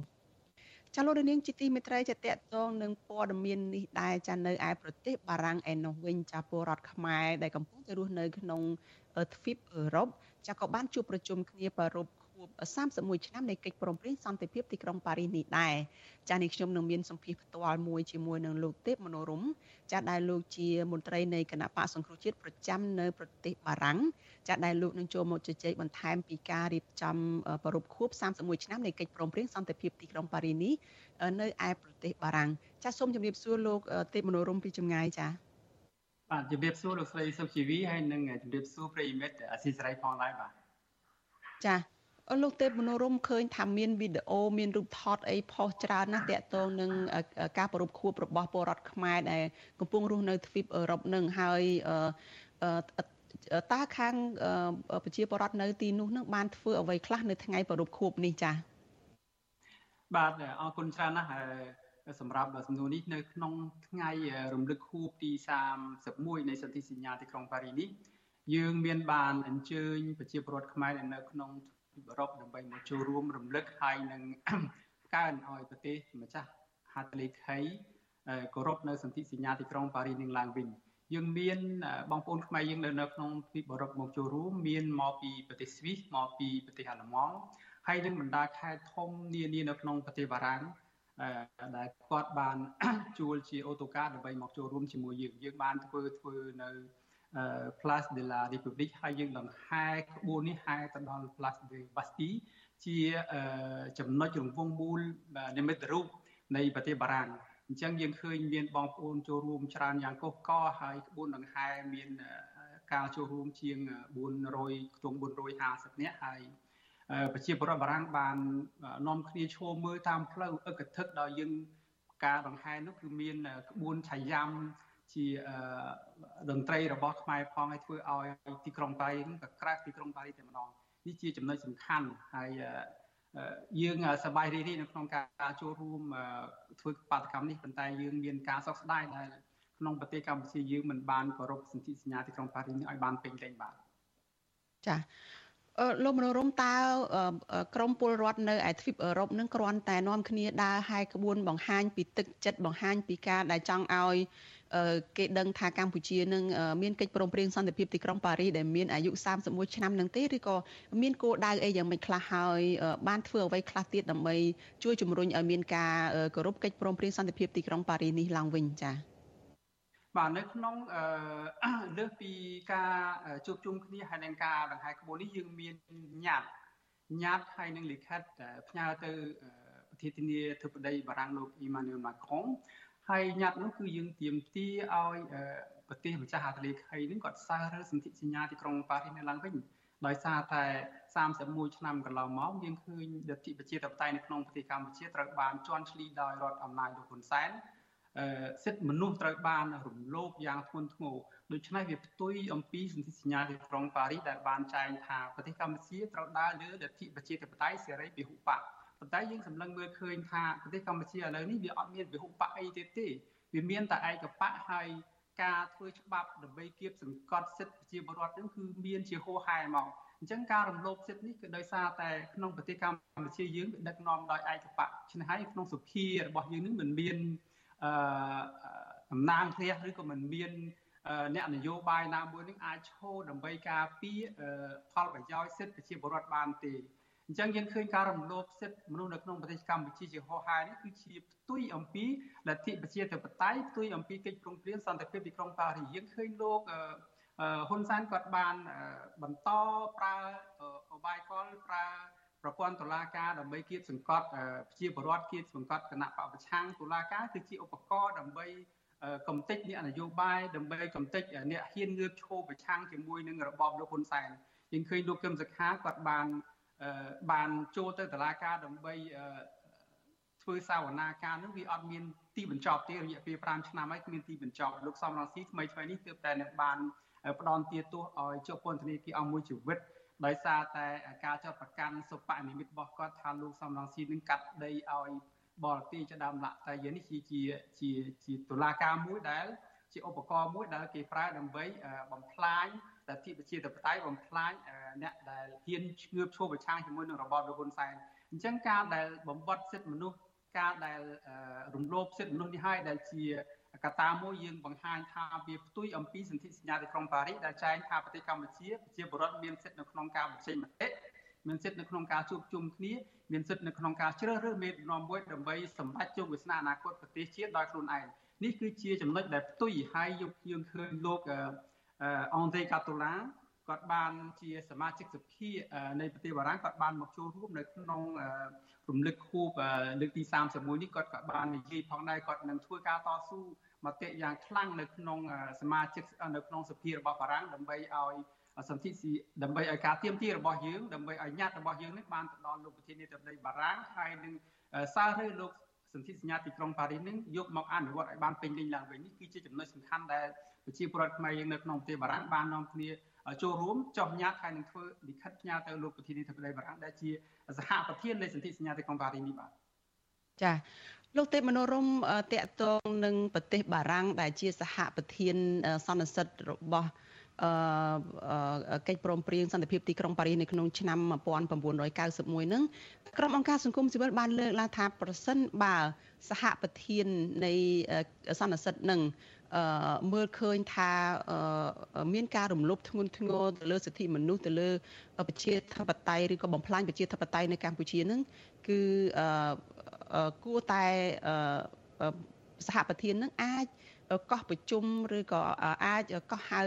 ចាលោករនាងជាទីមេត្រីចាតកតងនឹងព័ត៌មាននេះដែរចានៅឯប្រទេសបារាំងឯនោះវិញចាពលរដ្ឋខ្មែរដែលកំពុងតែរស់នៅក្នុងទ្វីបអឺរ៉ុបចាក៏បានជួបប្រជុំគ្នាប្រារព្ធខួប 31ឆ្នាំនៃកិច្ចព្រមព្រៀងសន្តិភាពទីក្រុងប៉ារីសនេះដែរចានេះខ្ញុំនឹងមានសម្ភារផ្ទាល់មួយជាមួយនឹងលោកទេពមនោរមចាដែលលោកជាមន្ត្រីនៃគណៈបកសង្គ្រោះជាតិប្រចាំនៅប្រទេសបារាំងចាដែលលោកនឹងចូលមកជជែកបន្ថែមពីការរៀបចំប្រពខួប31ឆ្នាំនៃកិច្ចព្រមព្រៀងសន្តិភាពទីក្រុងប៉ារីសនេះនៅឯប្រទេសបារាំងចាសូមជម្រាបសួរលោកទេពមនោរមពីចម្ងាយចាបាទជម្រាបសួរលោកស្រីសុខជីវីហើយនិងជម្រាបសួរប្រិយមិត្តអស៊ីសេរីផងដែរបាទចា លោកទេពមនោរមឃើញថាមានវីដេអូមានរូបថតអីផុសច្រើនណាស់តាក់ទងនឹងការប្រពខួបរបស់ពលរដ្ឋខ្មែរដែលកំពុងរស់នៅទ្វីបអឺរ៉ុបនឹងហើយតើខាងប្រជាពលរដ្ឋនៅទីនោះនឹងបានធ្វើអ្វីខ្លះនៅថ្ងៃប្រពខួបនេះចា៎បាទអរគុណច្រើនណាស់សម្រាប់សំណួរនេះនៅក្នុងថ្ងៃរំលឹកខួបទី31នៃសន្ធិសញ្ញាទីក្រុងប៉ារីសនេះយើងមានបានអញ្ជើញប្រជាពលរដ្ឋខ្មែរនៅក្នុង អឺរ៉ុបដើម្បីមកចូលរួមរំលឹកហើយនឹងកើនឲ្យប្រទេសម្ចាស់ហត្ថលេខីគោរពនៅសន្ធិសញ្ញាទីក្រុងប៉ារីសនឹងឡើងវិញយើងមានបងប្អូនខ្មែរយើងនៅនៅក្នុងទ្វីបអឺរ៉ុបមកចូលរួមមានមកពីប្រទេសស្វីសមកពីប្រទេសអាល្លឺម៉ង់ហើយនឹងបណ្ដាខេត្តធំនានានៅក្នុងប្រទេសបារាំងដែលគាត់បានជួលជាអូតូកាដើម្បីមកចូលរួមជាមួយយើងយើងបានធ្វើធ្វើនៅ Place de la République ហើយយើងនឹងហែក្បួននេះហែទៅដល់ Place de Bastille ជាចំណុចរង្វង់មូលនិមិត្តរូបនៃប្រទេសបារាំងអញ្ចឹងយើងឃើញមានបងប្អូនចូលរួមច្រើនយ៉ាងកុះកហើយក្បួនដង្ហែមានការចូលរួមជាង400ខ្ទង់450នាក់ហើយប្រជាពលរដ្ឋបារាំងបាននាំគ្នាឈរមើលតាមផ្លូវអឹកធឹកដល់យើងការដង្ហែនោះគឺមានក្បួនឆាយ៉ាំ ជាតន្ត្រីរបស់ខ្មែរផងឲ្យធ្វើឲ្យទីក្រុងប៉ារីសក៏ក្រាស់ទីក្រុងប៉ារីសតែម្ដងនេះជាចំណុចសំខាន់ហើយយើងសប្បាយរីករាយនៅក្នុងការចូលរួមធ្វើបាតកម្មនេះប៉ុន្តែយើងមានការសោកស្ដាយដែលក្នុងប្រទេសកម្ពុជាយើងមិនបានគោរពសន្ធិសញ្ញាទីក្រុងប៉ារីសនេះឲ្យបានពេញលេញបាទចាលោកមនោរមតើក្រមពលរដ្ឋនៅឯទ្វីបអឺរ៉ុបនឹងគ្រាន់តែនាំគ្នាដើរហាយក្បួនបង្ហាញពីទឹកចិត្តបង្ហាញពីការដែលចង់ឲ្យ គេដឹងថាកម្ពុជានឹងមានកិច្ចព្រមព្រៀងសន្តិភាពទីក្រុងប៉ារីសដែលមានអាយុ31ឆ្នាំនឹងទេឬក៏មានគោលដៅអីយ៉ាងម៉េចខ្លះហើយបានធ្វើអ្វីខ្លះទៀតដើម្បីជួយជំរុញឲ្យមានការគោរពកិច្ចព្រមព្រៀងសន្តិភាពទីក្រុងប៉ារីសនេះឡើងវិញចា៎បាទនៅក្នុងលើសពីការជួបជុំគ្នាហើយនឹងការដង្ហែក្បួននេះយើងមានញត្តិញត្តិហើយនឹងលិខិតផ្ញើទៅប្រធានាធិបតីបារាំងលោកអ៊ីម៉ានូអែលម៉ាក្រុង ហើយញត្តិនោះគឺយើងទៀមទាឲ្យប្រទេសម្ចាស់ហត្ថលេខីនឹងគាត់សើរើសន្ធិសញ្ញាទីក្រុងប៉ារីសនៅឡើងវិញដោយសារតែ31ឆ្នាំកន្លងមកយើងឃើញលទ្ធិប្រជាធិបតេយ្យនៅក្នុងប្រទេសកម្ពុជាត្រូវបានជន់ឈ្លីដោយរដ្ឋអំណាចលោកហ៊ុនសែនសិទ្ធិមនុស្សត្រូវបានរំលោភយ៉ាងធ្ងន់ធ្ងរដូច្នេះវាផ្ទុយអំពីសន្ធិសញ្ញាទីក្រុងប៉ារីសដែលបានចែងថាប្រទេសកម្ពុជាត្រូវដើរលើលទ្ធិប្រជាធិបតេយ្យសេរីពហុបក ប៉ុន្តែយើងសម្លឹងមើលឃើញថាប្រទេសកម្ពុជាឥឡូវនេះវាអត់មានពហុបកអីទៀតទេវាមានតែឯកបកហើយការធ្វើច្បាប់ដើម្បីគៀបសង្កត់សិទ្ធិប្រជាពលរដ្ឋហ្នឹងគឺមានជាហោហែមកអញ្ចឹងការរំលោភសិទ្ធិនេះគឺដោយសារតែក្នុងប្រទេសកម្ពុជាយើងវាដឹកនាំដោយឯកបកឆ្នេះហើយក្នុងសុភារបស់យើងនឹងមិនមានអឺតំណាងព្រះឬក៏មិនមានអ្នកនយោបាយណាមួយនឹងអាចឈរដើម្បីការពារផលប្រយោជន៍សិទ្ធិប្រជាពលរដ្ឋបានទេ អញ្ចឹងយើងឃើញការរំលោភសិទ្ធិមនុស្សនៅក្នុងប្រទេសកម្ពុជាជាហោហាយនេះគឺជាផ្ទុយអំពីលទ្ធិប្រជាធិបតេយ្យផ្ទុយអំពីកិច្ចព្រមព្រៀងសន្តិភាពទីក្រុងប៉ារីសយើងឃើញលោកហ៊ុនសែនគាត់បានបន្តប្រើអបាយកលប្រើប្រព័ន្ធតុលាការដើម្បីគៀបសង្កត់ប្រជាពលរដ្ឋគៀបសង្កត់គណៈបពប្រឆាំងតុលាការគឺជាឧបករណ៍ដើម្បីកំទេចអ្នកនយោបាយដើម្បីកំទេចអ្នកហ៊ានងើបឈរប្រឆាំងជាមួយនឹងរបបលោកហ៊ុនសែនយើងឃើញលោកកឹមសុខាគាត់បាន បានចូលទៅតុលាការដើម្បីធ្វើសាវនាការនឹងវាអត់មានទីបញ្ចប់ទេរយៈពេល5ឆ្នាំហើយគ្មានទីបញ្ចប់លោកសំរងស៊ីថ្មីថ្មីនេះទើបតែនឹងបានផ្ដន់ទាទោសឲ្យជាប់ពន្ធនាគារអស់មួយជីវិតដោយសារតែការចាត់ប្រកាន់សុបនិមិត្តរបស់គាត់ថាលោកសំរងស៊ីនឹងកាត់ដីឲ្យបរទេសជាដើមឡាក់តែយើងនេះជាជាជាជាតុលាការមួយដែល ជាឧបករណ៍មួយដែលគេប្រើដើម្បីបំផ្លាញលទ្ធិប្រជាធិបតេយ្យបំផ្លាញ អ្នកដែលហ៊ានឈ្ងើបឈោះប្រឆាំងជាមួយនឹងរបបលោកហ៊ុនសែនអញ្ចឹងការដែលបំបត្តិសិទ្ធិមនុស្សការដែលរំលោភសិទ្ធិមនុស្សនេះហើយដែលជាកត្តាមួយយើងបង្ហាញថាវាផ្ទុយអំពីសន្ធិសញ្ញាទីក្រុងប៉ារីសដែលចែងថាប្រទេសកម្ពុជាប្រជាពលរដ្ឋមានសិទ្ធិនៅក្នុងការបញ្ចេញមតិមានសិទ្ធិនៅក្នុងការជួបជុំគ្នាមានសិទ្ធិនៅក្នុងការជ្រើសរើសមេដឹកនាំមួយដើម្បីសម្រេចជោគវាសនាអនាគតប្រទេសជាតិដោយខ្លួនឯងនេះគឺជាចំណុចដែលផ្ទុយហើយយកយើងឃើញលោកអង់ទេកាតូឡា គាត់បានជាសមាជិកសភានៃប្រទេសបារាំងគាត់បានមកចូលរួមនៅក្នុងរំលឹកខួបលើកទី31នេះគាត់ក៏បាននិយាយផងដែរគាត់នឹងធ្វើការតស៊ូមតិយ៉ាងខ្លាំងនៅក្នុងសមាជិកនៅក្នុងសភារបស់បារាំងដើម្បីឲ្យសន្ធិស៊ីដើម្បីឲ្យការទៀមទារបស់យើងដើម្បីឲ្យញត្តិរបស់យើងនេះបានទៅដល់លោកប្រធានាធិបតីបារាំងហើយនឹងសាររើលោកសន្ធិសញ្ញាទីក្រុងប៉ារីសនឹងយកមកអនុវត្តឲ្យបានពេញលេញឡើងវិញនេះគឺជាចំណុចសំខាន់ដែលប្រជាពលរដ្ឋខ្មែរយើងនៅក្នុងប្រទេសបារាំងបាននាំគ្នា ចូលរួមចុះញត្តិហើយនឹងធ្វើលិខិតផ្ញើទៅលោកប្រធានាធិបតីបារាំងដែលជាសហប្រធាននៃសន្ធិសញ្ញាទីក្រុងប៉ារីសនេះបាទចាលោកទេពមនោរមតកតងនឹងប្រទេសបារាំងដែលជាសហប្រធានសន្និសិទរបស់អឺ កិច្ចព្រមព្រៀងសន្តិភាពទីក្រុងប៉ារីសនៅក្នុងឆ្នាំ1991នឹងក្រុមអង្គការសង្គមស៊ីវិលបានលើកឡើងថាប្រសិនបើសហប្រធាននៃសន្និសិទនឹងអឺមើលឃើញថាមានការរំលោភធ្ងន់ធ្ងរទៅលើសិទ្ធិមនុស្សទៅលើប្រជាធិបតេយ្យឬក៏បំផ្លាញប្រជាធិបតេយ្យនៅកម្ពុជានឹងគឺអឺគួរតែសហប្រធាននឹងអាច កោះប្រជុំឬក៏អាចកោះហៅ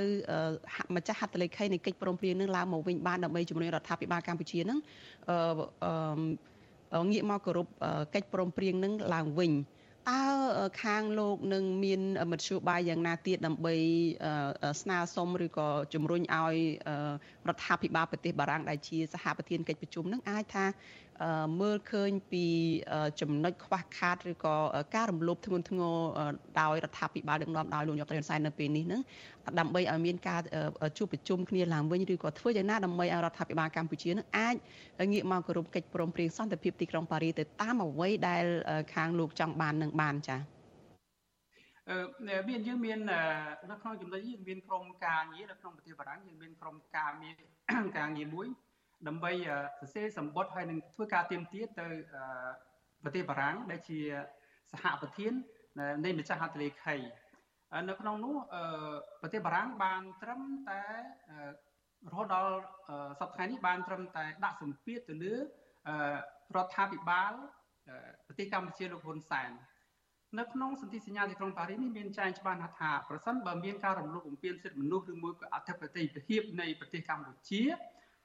ម្ចាស់ហត្ថលេខីនៃកិច្ចព្រមព្រៀងនឹងឡើងមកវិញបានដើម្បីជំរុញរដ្ឋាភិបាលកម្ពុជានឹងអឺងាកមកគោរពកិច្ចព្រមព្រៀងនឹងឡើងវិញតើខាងលោកនឹងមានមធ្យោបាយយ៉ាងណាទៀតដើម្បីស្នើសុំឬក៏ជំរុញឲ្យរដ្ឋាភិបាលប្រទេសបារាំងដែលជាសហប្រធានកិច្ចប្រជុំនឹងអាចថា មើលឃើញពីចំណុចខ្វះខាតឬក៏ការរំលោភធ្ងន់ធ្ងរដោយរដ្ឋាភិបាលដឹកនាំដោយលោកនាយករដ្ឋមន្ត្រីហ៊ុនសែននៅពេលនេះហ្នឹងដើម្បីឲ្យមានការជួបប្រជុំគ្នាឡើងវិញឬក៏ធ្វើយ៉ាងណាដើម្បីឲ្យរដ្ឋាភិបាលកម្ពុជានឹងអាចងាកមកគោរពកិច្ចព្រមព្រៀងសន្តិភាពទីក្រុងប៉ារីសទៅតាមអ្វីដែលខាងលោកចង់បាននឹងបានចា៎អឺមានយើងមាននៅក្នុងចំណុចនេះមានក្រុមការងារនៅក្នុងប្រទេសបារាំងយើងមានក្រុមការងារការងារមួយ ដើម្បីសរសេរសម្បត្តិហើយនឹងធ្វើការទៀមទាទៅប្រទេសបារាំងដែលជាសហប្រធាននៃម្ចាស់ហត្ថលេខីនៅក្នុងនោះប្រទេសបារាំងបានត្រឹមតែរហូតដល់សប្តាហ៍នេះបានត្រឹមតែដាក់សម្ពាធទៅលើរដ្ឋាភិបាលប្រទេសកម្ពុជាលោកហ៊ុនសែននៅក្នុងសន្ធិសញ្ញាទីក្រុងប៉ារីសនេះមានចែងច្បាស់ណាស់ថាប្រសិនបើមានការរំលោភបំពានសិទ្ធិមនុស្សឬមួយក៏អធិបតេយ្យភាពនៃប្រទេសកម្ពុជា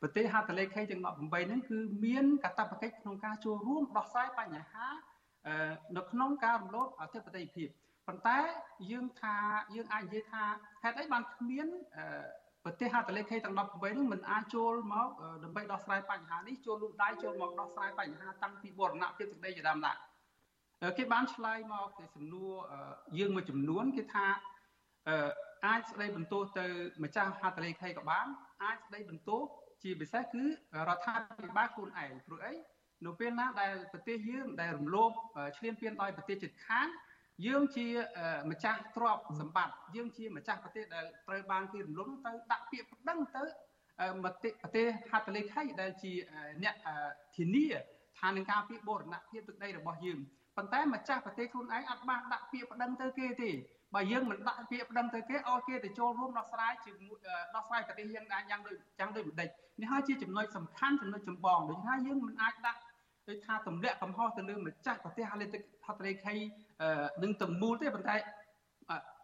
ប្រទេសហត្ថលេខីទាំង18ហ្នឹងគឺមានកាតព្វកិច្ចក្នុងការចូលរួមដោះស្រាយបញ្ហានៅក្នុងការរំលោភអធិបតេយ្យភាពប៉ុន្តែយើងថាយើងអាចនិយាយថាហេតុអីបានគ្មានប្រទេសហត្ថលេខីទាំង18ហ្នឹងមិនអាចចូលមកដើម្បីដោះស្រាយបញ្ហានេះចូលលូកដៃចូលមកដោះស្រាយបញ្ហាតាំងពីបរណភាពទឹកដីជាដើមដាក់គេបានឆ្លើយមកទៅសំណួរយើងមួយចំនួនគេថាអាចស្ដីបន្ទោសទៅម្ចាស់ហត្ថលេខីក៏បានអាចស្ដីបន្ទោស ជាពិសេសគឺរដ្ឋាភិបាលខ្លួនឯងព្រោះអីនៅពេលណាដែលប្រទេសយើងដែលរំលោភឈ្លានពានដោយប្រទេសជិតខាងយើងជាម្ចាស់ទ្រព្យសម្បត្តិយើងជាម្ចាស់ប្រទេសដែលត្រូវបានគេរំលោភទៅដាក់ពាក្យប្តឹងទៅមតិប្រទេសហត្ថលេខីដែលជាអ្នកធានាថានឹងការពីបូរណភាពទឹកដីរបស់យើងប៉ុន្តែម្ចាស់ប្រទេសខ្លួនឯងអត់បានដាក់ពាក្យប្តឹងទៅគេទេ បើយើងមិនដាក់ពាក្យប្តឹងទៅគេឲ្យគេទៅចូលរួមដោះស្រាយជាមួយដោះស្រាយប្រទេសយើងដែរយ៉ាងដូចយ៉ាងដូចម្ដេចនេះហើយជាចំណុចសំខាន់ចំណុចចម្បងដូច្នេះហើយយើងមិនអាចដាក់ដូចថាទម្លាក់កំហុសទៅលើម្ចាស់ប្រទេសហត្ថលេខីនឹងទាំងមូលទេប៉ុន្តែ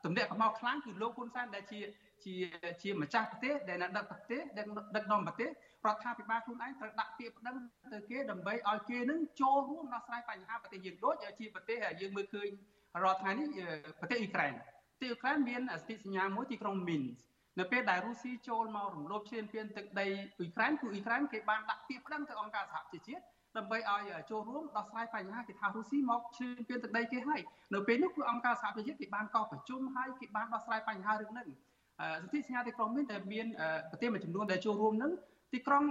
ទម្លាក់កំហុសខ្លាំងគឺលោកហ៊ុនសែនដែលជាជាជាម្ចាស់ប្រទេសដែលដឹកប្រទេសដឹកដឹកនាំប្រទេសរដ្ឋាភិបាលខ្លួនឯងត្រូវដាក់ពាក្យប្តឹងទៅគេដើម្បីឲ្យគេនឹងចូលរួមដោះស្រាយបញ្ហាប្រទេសយើងដូចជាប្រទេសយើងមើលឃើញ រាល់ថ្ងៃនេះប្រទេសអ៊ុយក្រែនប្រទេសអ៊ុយក្រែនមានសន្ធិសញ្ញាមួយទីក្រុងមីននៅពេលដែលរុស្ស៊ីចូលមករំលោភឈ្លានពានទឹកដីអ៊ុយក្រែនគឺអ៊ុយក្រែនគេបានដាក់ពាក្យប្តឹងទៅអង្គការសហប្រជាជាតិដើម្បីឲ្យចូលរួមដោះស្រាយបញ្ហាគេថារុស្ស៊ីមកឈ្លានពានទឹកដីគេហើយនៅពេលនោះគឺអង្គការសហប្រជាជាតិគេបានកោះប្រជុំហើយគេបានដោះស្រាយបញ្ហារឿងហ្នឹងសន្ធិសញ្ញាទីក្រុងមានតែមានប្រទេសមួយចំនួនដែលចូលរួមនឹង ទីក្រុង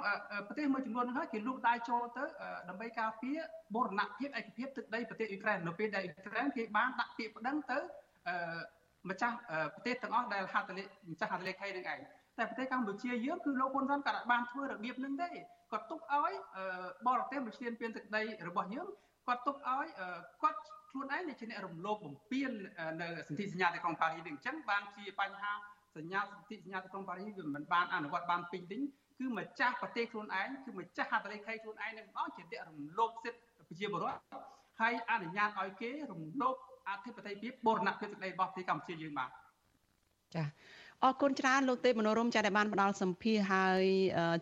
ប្រទេសមួយចំនួនហ្នឹងហើយគេលូកដៃចូលទៅដើម្បីការពារបូរណភាពឯកភាពទឹកដីប្រទេសអ៊ុយក្រែននៅពេលដែលអ៊ុយក្រែនគេបានដាក់ពាក្យប្តឹងទៅម្ចាស់ប្រទេសទាំងអស់ដែលហត្ថលេម្ចាស់ហត្ថលេខីនឹងឯងតែប្រទេសកម្ពុជាយើងគឺលោកហ៊ុនសែនក៏បានធ្វើរបៀបនឹងដែរគាត់ទុកឲ្យបរទេសមកឈ្លានពានទឹកដីរបស់យើងគាត់ទុកឲ្យគាត់ខ្លួនឯងជាអ្នករំលោភបំពាននៅសន្ធិសញ្ញាទីក្រុងប៉ារីសនេះអញ្ចឹងបានជាបញ្ហាសញ្ញាសន្ធិសញ្ញាទីក្រុងប៉ារីសវាមិនបានអនុវត្តបានពេញលេញ គឺម្ចាស់ប្រទេសខ្លួនឯងគឺម្ចាស់ហត្ថលេខីខ្លួនឯងនឹងម្ដងជាអ្នករំលោភសិទ្ធិប្រជាពលរដ្ឋហើយអនុញ្ញាតឲ្យគេរំលោភអធិបតេយ្យភាពបូរណភាពទឹកដីរបស់ប្រទេសកម្ពុជាយើងបាទចាអរគុណច្រើនលោកទេពមនោរមចាដែលបានផ្ដល់សម្ភារហើយ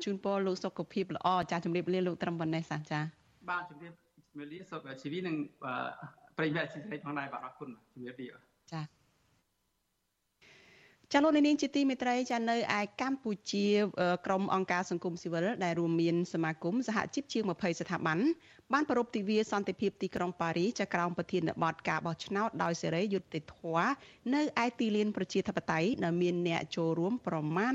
ជូនពរលោកសុខភាពល្អចាជំរាបលាលោកត្រឹមប៉ុណ្ណេះសាចាបាទជំរាបជំរាបលាសុខជីវីនិងប្រិយមិត្តអសិរ័យផងដែរបាទអរគុណជំរាបលាចា ចាលោកនាងជាទីមេត្រីចានៅឯកម្ពុជាក្រមអង្គការសង្គមស៊ីវិលដែលរួមមានសមាគមសហជីពជាង20ស្ថាប័នបានប្រពៃទិវាសន្តិភាពទីក្រុងប៉ារីសចាក្រោមប្រធានបទការបោះឆ្នោតដោយសេរីយុត្តិធម៌នៅឯទីលានប្រជាធិបតេយ្យដែលមានអ្នកចូលរួមប្រមាណ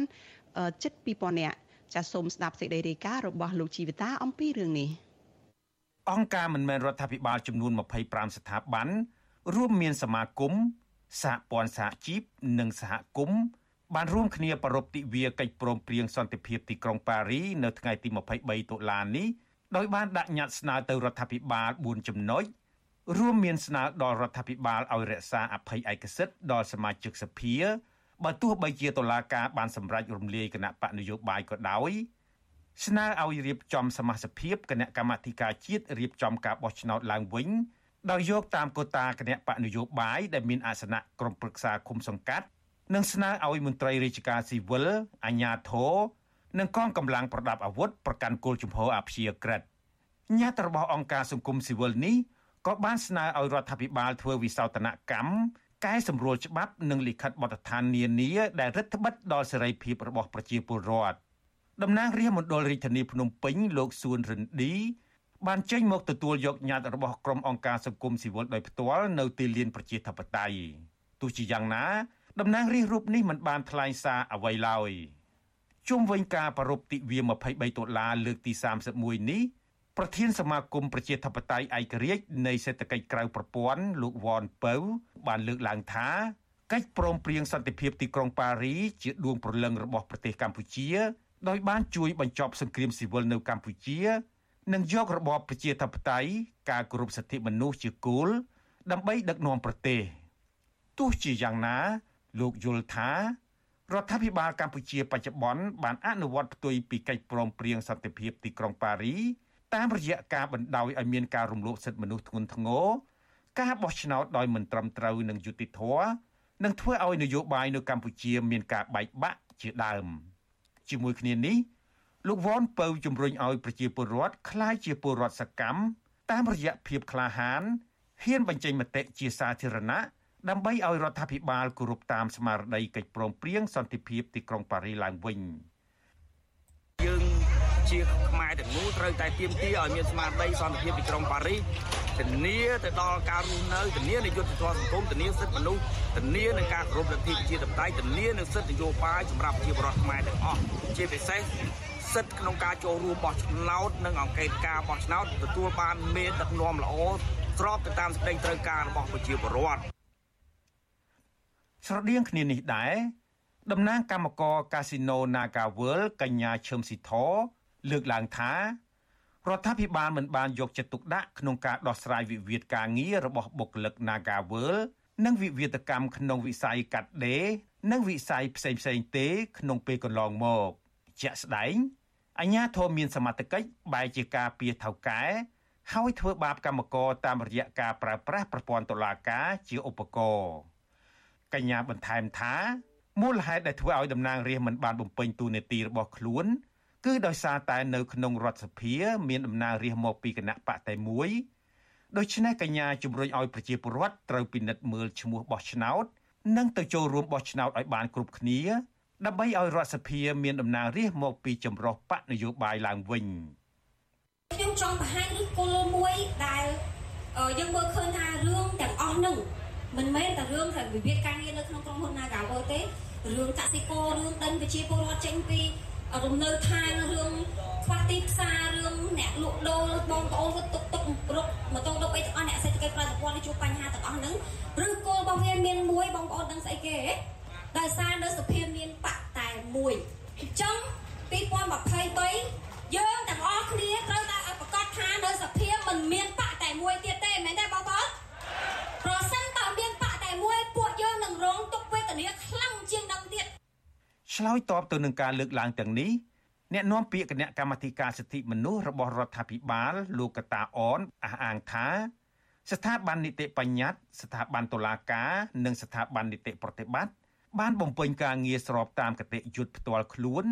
ជិត2000នាក់ចាសូមស្ដាប់សេចក្តីរាយការណ៍របស់លោកជីវិតាអំពីរឿងនេះអង្គការមិនមែនរដ្ឋាភិបាលចំនួន25ស្ថាប័នរួមមានសមាគម សហព័ន្ធសហជីពនិងសហគមន៍បានរួមគ្នាប្រារព្ធទិវាកិច្ចព្រមព្រៀងសន្តិភាពទីក្រុងប៉ារីនៅថ្ងៃទី23តុលានេះដោយបានដាក់ញត្តិស្នើទៅរដ្ឋាភិបាល4ចំណុចរួមមានស្នើដល់រដ្ឋាភិបាលឲ្យរក្សាអភ័យឯកសិទ្ធិដល់សមាជិកសភាបើទោះបីជាតុលាការបានសម្រេចរំលាយគណៈបកនយោបាយក៏ដោយស្នើឲ្យរៀបចំសមាជិកភាពគណៈកម្មាធិការជាតិរៀបចំការបោះឆ្នោតឡើងវិញ ដោយយកតាមកូតាគណៈបកនយោបាយដែលមានអាសនៈក្រុមប្រឹក្សាគុំសង្កាត់និងស្នើឲ្យមន្ត្រីរាជការស៊ីវិលអាជ្ញាធរនិងកងកម្លាំងប្រដាប់អាវុធប្រកាន់គោលជំហរអព្យាក្រឹតញត្តិរបស់អង្គការសង្គមស៊ីវិលនេះក៏បានស្នើឲ្យរដ្ឋាភិបាលធ្វើវិសោធនកម្មកែសម្រួលច្បាប់និងលិខិតបទដ្ឋាននានាដែលរដ្ឋបិទដល់សេរីភាពរបស់ប្រជាពលរដ្ឋតំណាងរាជមណ្ឌលរាជធានីភ្នំពេញលោកសួនរិនឌី បានចេញមកទទួលយកញត្តិរបស់ក្រុមអង្គការសង្គមស៊ីវិលដោយផ្ទាល់នៅទីលានប្រជាធិបតេយ្យទោះជាយ៉ាងណាតំណាងរាស្ត្ររូបនេះមិនបានថ្លែងសារអ្វីឡើយជុំវិញការប្រពៃទិវា23ដុល្លារលើកទី31នេះប្រធានសមាគមប្រជាធិបតេយ្យឯករាជ្យនៃសេដ្ឋកិច្ចក្រៅប្រព័ន្ធលោកវ៉ាន់ពៅបានលើកឡើងថាកិច្ចព្រមព្រៀងសន្តិភាពទីក្រុងប៉ារីជាដួងព្រលឹងរបស់ប្រទេសកម្ពុជា ដោយបានជួយបញ្ចប់សង្គ្រាមស៊ីវិលនៅកម្ពុជា និងយករបបប្រជាធិបតេយ្យការគោរពសិទ្ធិមនុស្សជាគោលដើម្បីដឹកនាំប្រទេសទោះជាយ៉ាងណា លោកយល់ថារដ្ឋាភិបាលកម្ពុជាបច្ចុប្បន្នបានអនុវត្តផ្ទុយពីកិច្ចព្រមព្រៀងសន្តិភាពទីក្រុងប៉ារីតាមរយៈការបណ្ដោយឲ្យមានការរំលោភសិទ្ធិមនុស្សធ្ងន់ធ្ងរការបោះឆ្នោតដោយមិនត្រឹមត្រូវនិងយុត្តិធម៌និងធ្វើឲ្យនយោបាយនៅកម្ពុជាមានការបែកបាក់ជាដើមជាមួយគ្នានេះ លោកវ៉នពៅជំរុញឲ្យប្រជាពលរដ្ឋក្លាយជាពលរដ្ឋសកម្មតាមរយៈភាពក្លាហានហ៊ានបញ្ចេញមតិជាសាធារណៈដើម្បីឲ្យរដ្ឋាភិបាលគោរពតាមស្មារតីកិច្ចព្រមព្រៀងសន្តិភាពទីក្រុងប៉ារីឡើងវិញយើងជាខ្មែរទាំងមូលត្រូវតែទាមទារឲ្យមានស្មារតីសន្តិភាពទីក្រុងប៉ារីសធានាទៅដល់ការរស់នៅធានានៃយុត្តិធម៌សង្គមធានាសិទ្ធិមនុស្សធានានឹងការគោរពលទ្ធិប្រជាធិបតេយ្យធានានឹងសិទ្ធិនយោបាយសម្រាប់ប្រជាពលរដ្ឋខ្មែរទាំងអស់ជាពិសេស សិទ្ធិក្នុងការចូលរួមបោះឆ្នោតនិងអង្កេតការបោះឆ្នោតទទួលបានមេដឹកនាំល្អស្របទៅតាមសេចក្តីត្រូវការរបស់ប្រជាពលរដ្ឋស្រដៀងគ្នានេះដែរតំណាងគណៈកម្មការកាស៊ីណូ Naga World កញ្ញាឈឹមស៊ីធលើកឡើងថារដ្ឋាភិបាលមិនបានយកចិត្តទុកដាក់ក្នុងការដោះស្រាយវិវាទការងាររបស់បុគ្គលិក Naga World និងវិវាទកម្មក្នុងវិស័យកាត់ដេរនិងវិស័យផ្សេងៗទេ ក្នុងពេលកន្លងមក ជាក់ស្ដែងអញ្ញាធមមានសមត្ថកិច្ចបែរជាការពៀថៅកែហើយធ្វើបាបកម្មករតាមរយៈការប្រើប្រាស់ប្រព័ន្ធតុលាការជាឧបករណ៍កញ្ញាបន្ថែមថាមូលហេតុដែលធ្វើឲ្យតំណាងរាស្ត្រមិនបានបំពេញតួនាទីរបស់ខ្លួន គឺដោយសារតែនៅក្នុងរដ្ឋសភា មានតំណាងរាស្ត្រមកពីគណៈបកតែមួយដូច្នេះកញ្ញាជំរុញឲ្យប្រជាពលរដ្ឋត្រូវពិនិត្យមើលឈ្មោះបោះឆ្នោត និងទៅចូលរួមបោះឆ្នោតឲ្យបានគ្រប់គ្នា ដើម្បីឲ្យរដ្ឋសភាមានតំណាងរាស្ត្រមកពីចម្រុះបកនយោបាយឡើងវិញខ្ញុំចង់បង្ហាញឫសគល់មួយដែលយើងមើលឃើញថារឿងទាំងអស់នឹងមិនមែនតែរឿងតែវិវាទការងារនៅក្នុងក្រុមហ៊ុន Nagawo ទេរឿងកសិកររឿងដេញប្រជាពលរដ្ឋចេញពីរំនៅឋានរឿងខ្វះទីផ្សាររឿងអ្នកលក់ដូរបងប្អូនគាត់ទុកទុករុកម៉ូតូរុកអីទាំងអស់អ្នកសេដ្ឋកិច្ចប្រតិពលជួបបញ្ហាទាំងអស់ហ្នឹងឬគោលរបស់វាមានមួយបងប្អូនដឹងស្អីគេ ដោយសារនៅសភាមានបកតែមួយអញ្ចឹង2023យើងទាំងអស់គ្នាត្រូវតែឲ្យប្រកាសថានៅសភាមិនមានបកតែមួយទៀតទេមែនទេបងប្អូនប្រសិនតើមានបកតែមួយពួកយើងនឹងរងទុក្ខវេទនាខ្លាំងជាងនឹងទៀតឆ្លើយតបទៅនឹងការលើកឡើងទាំងនេះអ្នកនាំពាក្យគណៈកម្មាធិការសិទ្ធិមនុស្សរបស់រដ្ឋាភិបាលលោកកតាអនអះអាងថាស្ថាប័ននីតិបញ្ញត្តិស្ថាប័នតុលាការនិងស្ថាប័ននីតិប្រតិបត្តិ បានបំពេញការងារស្របតាមគតិយុត្តផ្ទាល់ខ្លួន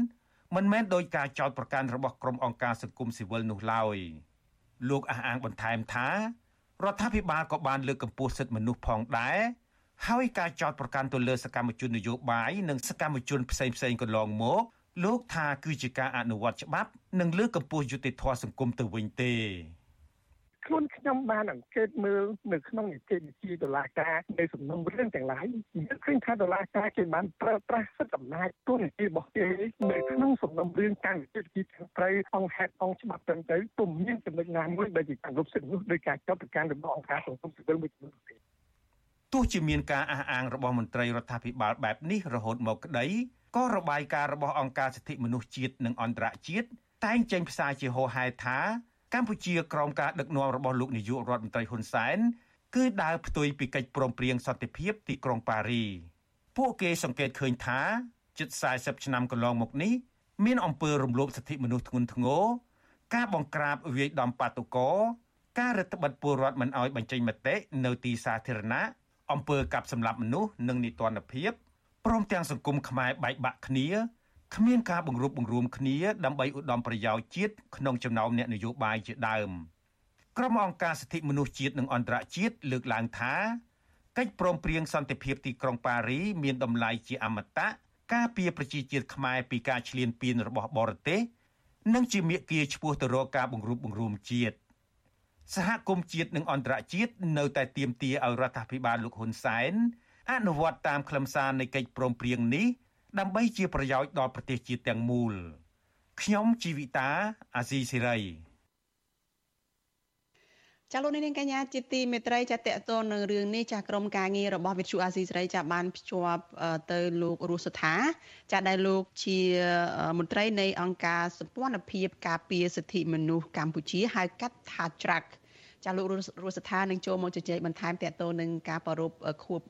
មិនមែនដោយការចោទប្រកាន់របស់ក្រុមអង្គការសង្គមស៊ីវិលនោះឡើយលោកអះអាងបន្ថែមថារដ្ឋាភិបាលក៏បានលើកកម្ពស់សិទ្ធិមនុស្សផងដែរហើយការចោទប្រកាន់ទៅលើសកម្មជននយោបាយនិងសកម្មជនផ្សេងៗកន្លងមកលោកថាគឺជាការអនុវត្តច្បាប់ និងលើកកម្ពស់យុត្តិធម៌សង្គមទៅវិញទេ ខ្លួនខ្ញុំបានអង្កេតមើលនៅក្នុងនីតិវិធីតុលាការនៅសំណុំរឿងទាំងឡាយយើងឃើញថាតុលាការគេបានប្រើប្រាស់សិទ្ធិអំណាចទូនីតិរបស់គេនៅក្នុងសំណុំរឿងការនីតិវិធីខាងត្រូវអង្គហេតុអង្គច្បាប់ទាំងទៅពុំមានចំណុចណាមួយដែលជាការរំសិទ្ធិនោះដោយការចាប់ប្រកាន់របស់អង្គការសង្គមស៊ីវិលមួយចំនួនទេទោះជាមានការអះអាងរបស់មន្ត្រីរដ្ឋាភិបាលបែបនេះរហូតមកក្តីក៏របាយការណ៍របស់អង្គការសិទ្ធិមនុស្សជាតិនិងអន្តរជាតិតែងចេញផ្សាយជាហោហែថា កម្ពុជាក្រោមការដឹកនាំរបស់លោកនាយករដ្ឋមន្ត្រីហ៊ុនសែនគឺដើរផ្ទុយពីកិច្ចព្រមព្រៀងសន្តិភាពទីក្រុងប៉ារីពួកគេសង្កេតឃើញថាជិត40ឆ្នាំកន្លងមកនេះមានអំពើរំលោភសិទ្ធិមនុស្សធ្ងន់ធ្ងរការបង្ក្រាបវាយដំបាតុករការរដ្ឋបិទពលរដ្ឋមិនអោយបញ្ចេញមតិនៅទីសាធារណៈអំពើកាប់សម្លាប់មនុស្សនិងនីតិរដ្ឋភាពព្រមទាំងសង្គមខ្មែរបែកបាក់គ្នា គ្មានការបង្រួបបង្រួមគ្នាដើម្បីឧត្តមប្រយោជន៍ជាតិក្នុងចំណោមអ្នកនយោបាយជាដើមក្រុមអង្គការសិទ្ធិមនុស្សជាតិនិងអន្តរជាតិលើកឡើងថាកិច្ចព្រមព្រៀងសន្តិភាពទីក្រុងប៉ារីមានតម្លៃជាអមតៈការពារប្រជាជាតិខ្មែរពីការឈ្លានពានរបស់បរទេសនិងជាមាគ៌ាឆ្ពោះទៅរកការបង្រួបបង្រួមជាតិសហគមន៍ជាតិនិងអន្តរជាតិនៅតែទាមទារឲ្យរដ្ឋាភិបាលលោកហ៊ុនសែនអនុវត្តតាមខ្លឹមសារនៃកិច្ចព្រមព្រៀងនេះ ដើម្បីជាប្រយោជន៍ដល់ប្រទេសជាតិទាំងមូលខ្ញុំជីវិតាអាស៊ីសេរីចាលោកនាងកញ្ញាជាទីមេត្រីចាតកតននឹងរឿងនេះចាក្រុមការងាររបស់វិទ្យុអាស៊ីសេរីចាបានភ្ជាប់ទៅលោករស់សថាចាដែលលោកជាមន្ត្រីនៃអង្គការសម្ព័ន្ធភាពការពារសិទ្ធិមនុស្សកម្ពុជាហៅកាត់ថាច្រាក់ ចាលោករស់ស្ថានឹងចូលមកជជែកបន្ថែមតទៅនឹងការប្រពខួប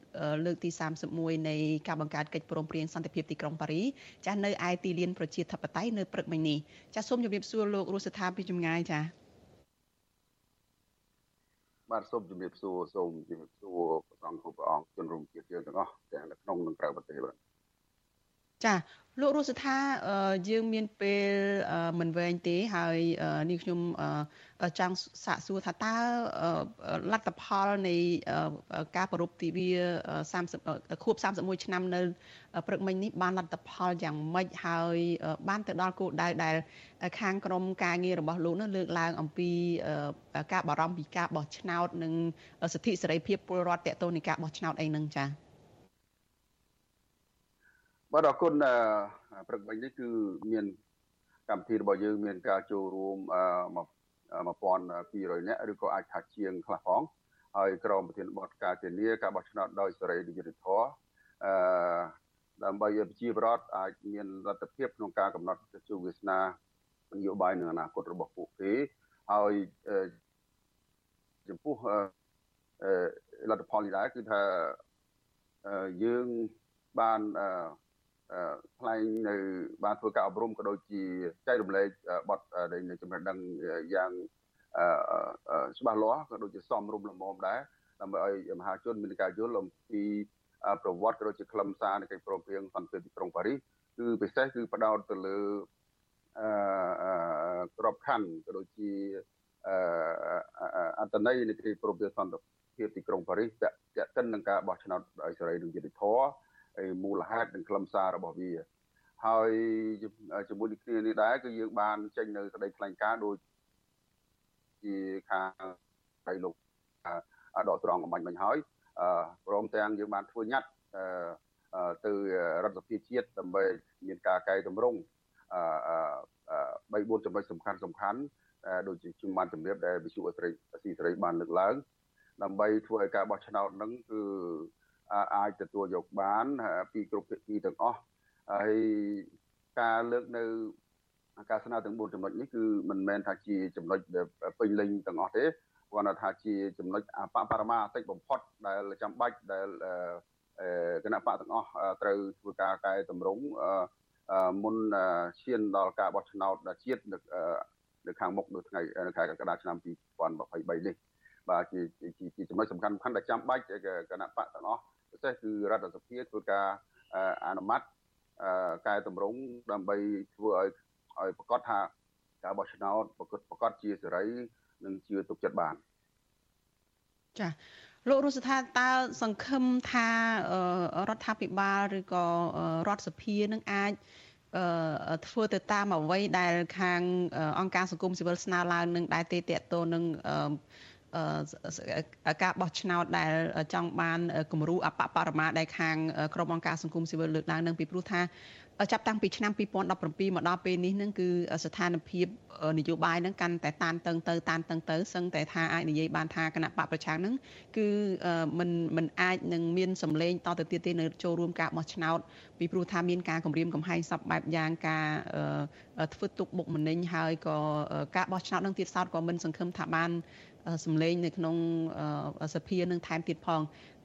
លើកទី31នៃការបង្កើតកិច្ចព្រមព្រៀងសន្តិភាពទីក្រុងប៉ារីចានៅឯទីលានប្រជាធិបតេយ្យនៅព្រឹកមិញនេះចាសូមជម្រាបសួរលោករស់ស្ថាពីចម្ងាយចាបាទសូមជម្រាបសួរសូមជម្រាបសួរព្រះសង្ឃគ្រប់ព្រះអង្គជនរួមជាតិយើងទាំងអស់ទាំងនៅក្នុងនិងក្រៅប្រទេសបាទ ចាលោករស់ស្ថាយើងមានពេលមិនវែងទេហើយនេះខ្ញុំចង់សាកសួរថាតើលទ្ធផលនៃការប្រពៃទិវា30ខួប31ឆ្នាំនៅព្រឹកមិញនេះបានលទ្ធផលយ៉ាងម៉េចហើយបានទៅដល់គោលដៅដែល ខាងក្រមការងាររបស់លោកនោះលើកឡើងអំពីការបារម្ភពីការបោះឆ្នោត និងសិទ្ធិសេរីភាពពលរដ្ឋតេតូននៃការបោះឆ្នោតអីហ្នឹងចា៎ បាទអរគុណព្រឹកមិញនេះគឺមានកម្មវិធីរបស់យើងមានការចូលរួម1200នាក់ឬក៏អាចថាជាងខ្លះផងហើយក្រមប្រធានបទការធានាការបោះឆ្នោតដោយសេរីនិយមធម៌អឺដើម្បីឲ្យប្រជាពលរដ្ឋអាចមានលទ្ធភាពក្នុងការកំណត់ជោគវាសនានយោបាយនៅអនាគតរបស់ពួកគេហើយចំពោះលទ្ធផលនេះដែរគឺថាយើងបាន ថ្លែងនៅបានធ្វើការអប់រំក៏ដូចជាចែករំលែកបទនៃចំណេះដឹងយ៉ាងច្បាស់លាស់ក៏ដូចជាសមរម្យល្មមដែរដើម្បីឲ្យមហាជនមានការយល់អំពីប្រវត្តិក៏ដូចជាខ្លឹមសារនៃកិច្ចព្រមព្រៀងសន្តិភាពទីក្រុងប៉ារីសគឺពិសេសគឺផ្ដោតទៅលើអឺក្របខ័ណ្ឌក៏ដូចជាអត្តន័យនៃកិច្ចព្រមព្រៀងសន្តិភាពទីក្រុងប៉ារីសតេតិននឹងការបោះឆ្នោតដោយសេរីនិងយុត្តិធម៌ មូលហេតុនិងខ្លឹមសាររបស់វាហើយជាមួយនឹងគ្នានេះដែរគឺយើងបានចេញនៅសេចក្តីថ្លែងការណ៍ដូចជាខាងដៃលោកដកត្រង់អំបញ្ញមិញហើយព្រមទាំងយើងបានធ្វើញត្តិទៅរដ្ឋសភាជាតិដើម្បីមានការកែតម្រង់អឺ3 4ចំណុចសំខាន់សំខាន់ដូចជាជំបានជំរាបដែលវិសុអស្រីស៊ីសេរីបានលើកឡើងដើម្បីធ្វើឲ្យការបោះឆ្នោតហ្នឹងគឺ អាចទទួលយកបាន ពីគ្រប់ភាគីទាំងអស់ហើយការលើកនៅការស្នើទាំង4ចំណុចនេះគឺមិនមែនថាជាចំណុចដែលពេញលេញទាំងអស់ទេគាត់ថាជាចំណុចបបរមាតិចបំផុតដែលចាំបាច់ដែលគណៈបកទាំងអស់ត្រូវធ្វើការកែតម្រង់មុនឈានដល់ការបោះឆ្នោតជាតិនៅខាងមុខនៅថ្ងៃនៅខែកក្កដាឆ្នាំ2023នេះបាទជាជាចំណុចសំខាន់សំខាន់ដែលចាំបាច់គណៈបកទាំងអស់ ពិសេសគឺរដ្ឋសភាធ្វើការអនុម័តកែតម្រង់ដើម្បីធ្វើឲ្យឲ្យប្រកាសថាការបោះឆ្នោតប្រកាសប្រកាសជាសេរីនិងជឿទុកចិត្តបានចាលោករស់ថាតើសង្ឃឹមថារដ្ឋាភិបាលឬក៏រដ្ឋសភានឹងអាចធ្វើទៅតាមអ្វីដែលខាងអង្គការសង្គមស៊ីវិលស្នើឡើងនឹងដែរទេតេតតនឹង ការបោះឆ្នោតដែលចង់បានគំរូអបបរមាដែលខាងក្រុមអង្គការសង្គមស៊ីវិលលើកឡើងនឹងពីព្រោះថាចាប់តាំងពីឆ្នាំ2017មកដល់ពេលនេះនឹងគឺស្ថានភាពនយោបាយនឹងកាន់តែតានតឹងទៅតានតឹងទៅសឹងតែថាអាចនិយាយបានថាគណៈបកប្រឆាំងនឹងគឺมันมันអាចនឹងមានសម្លេងតទៅទៀតទេនៅចូលរួមការបោះឆ្នោតពីព្រោះថាមានការគម្រាមកំហែងសពបែបយ៉ាងការធ្វើទុកបុកម្នេញហើយក៏ការបោះឆ្នោតនឹងទៀតសោតក៏មិនសង្ឃឹមថាបាន សម្លេងនៅក្នុងសភានឹងថែមទៀតផង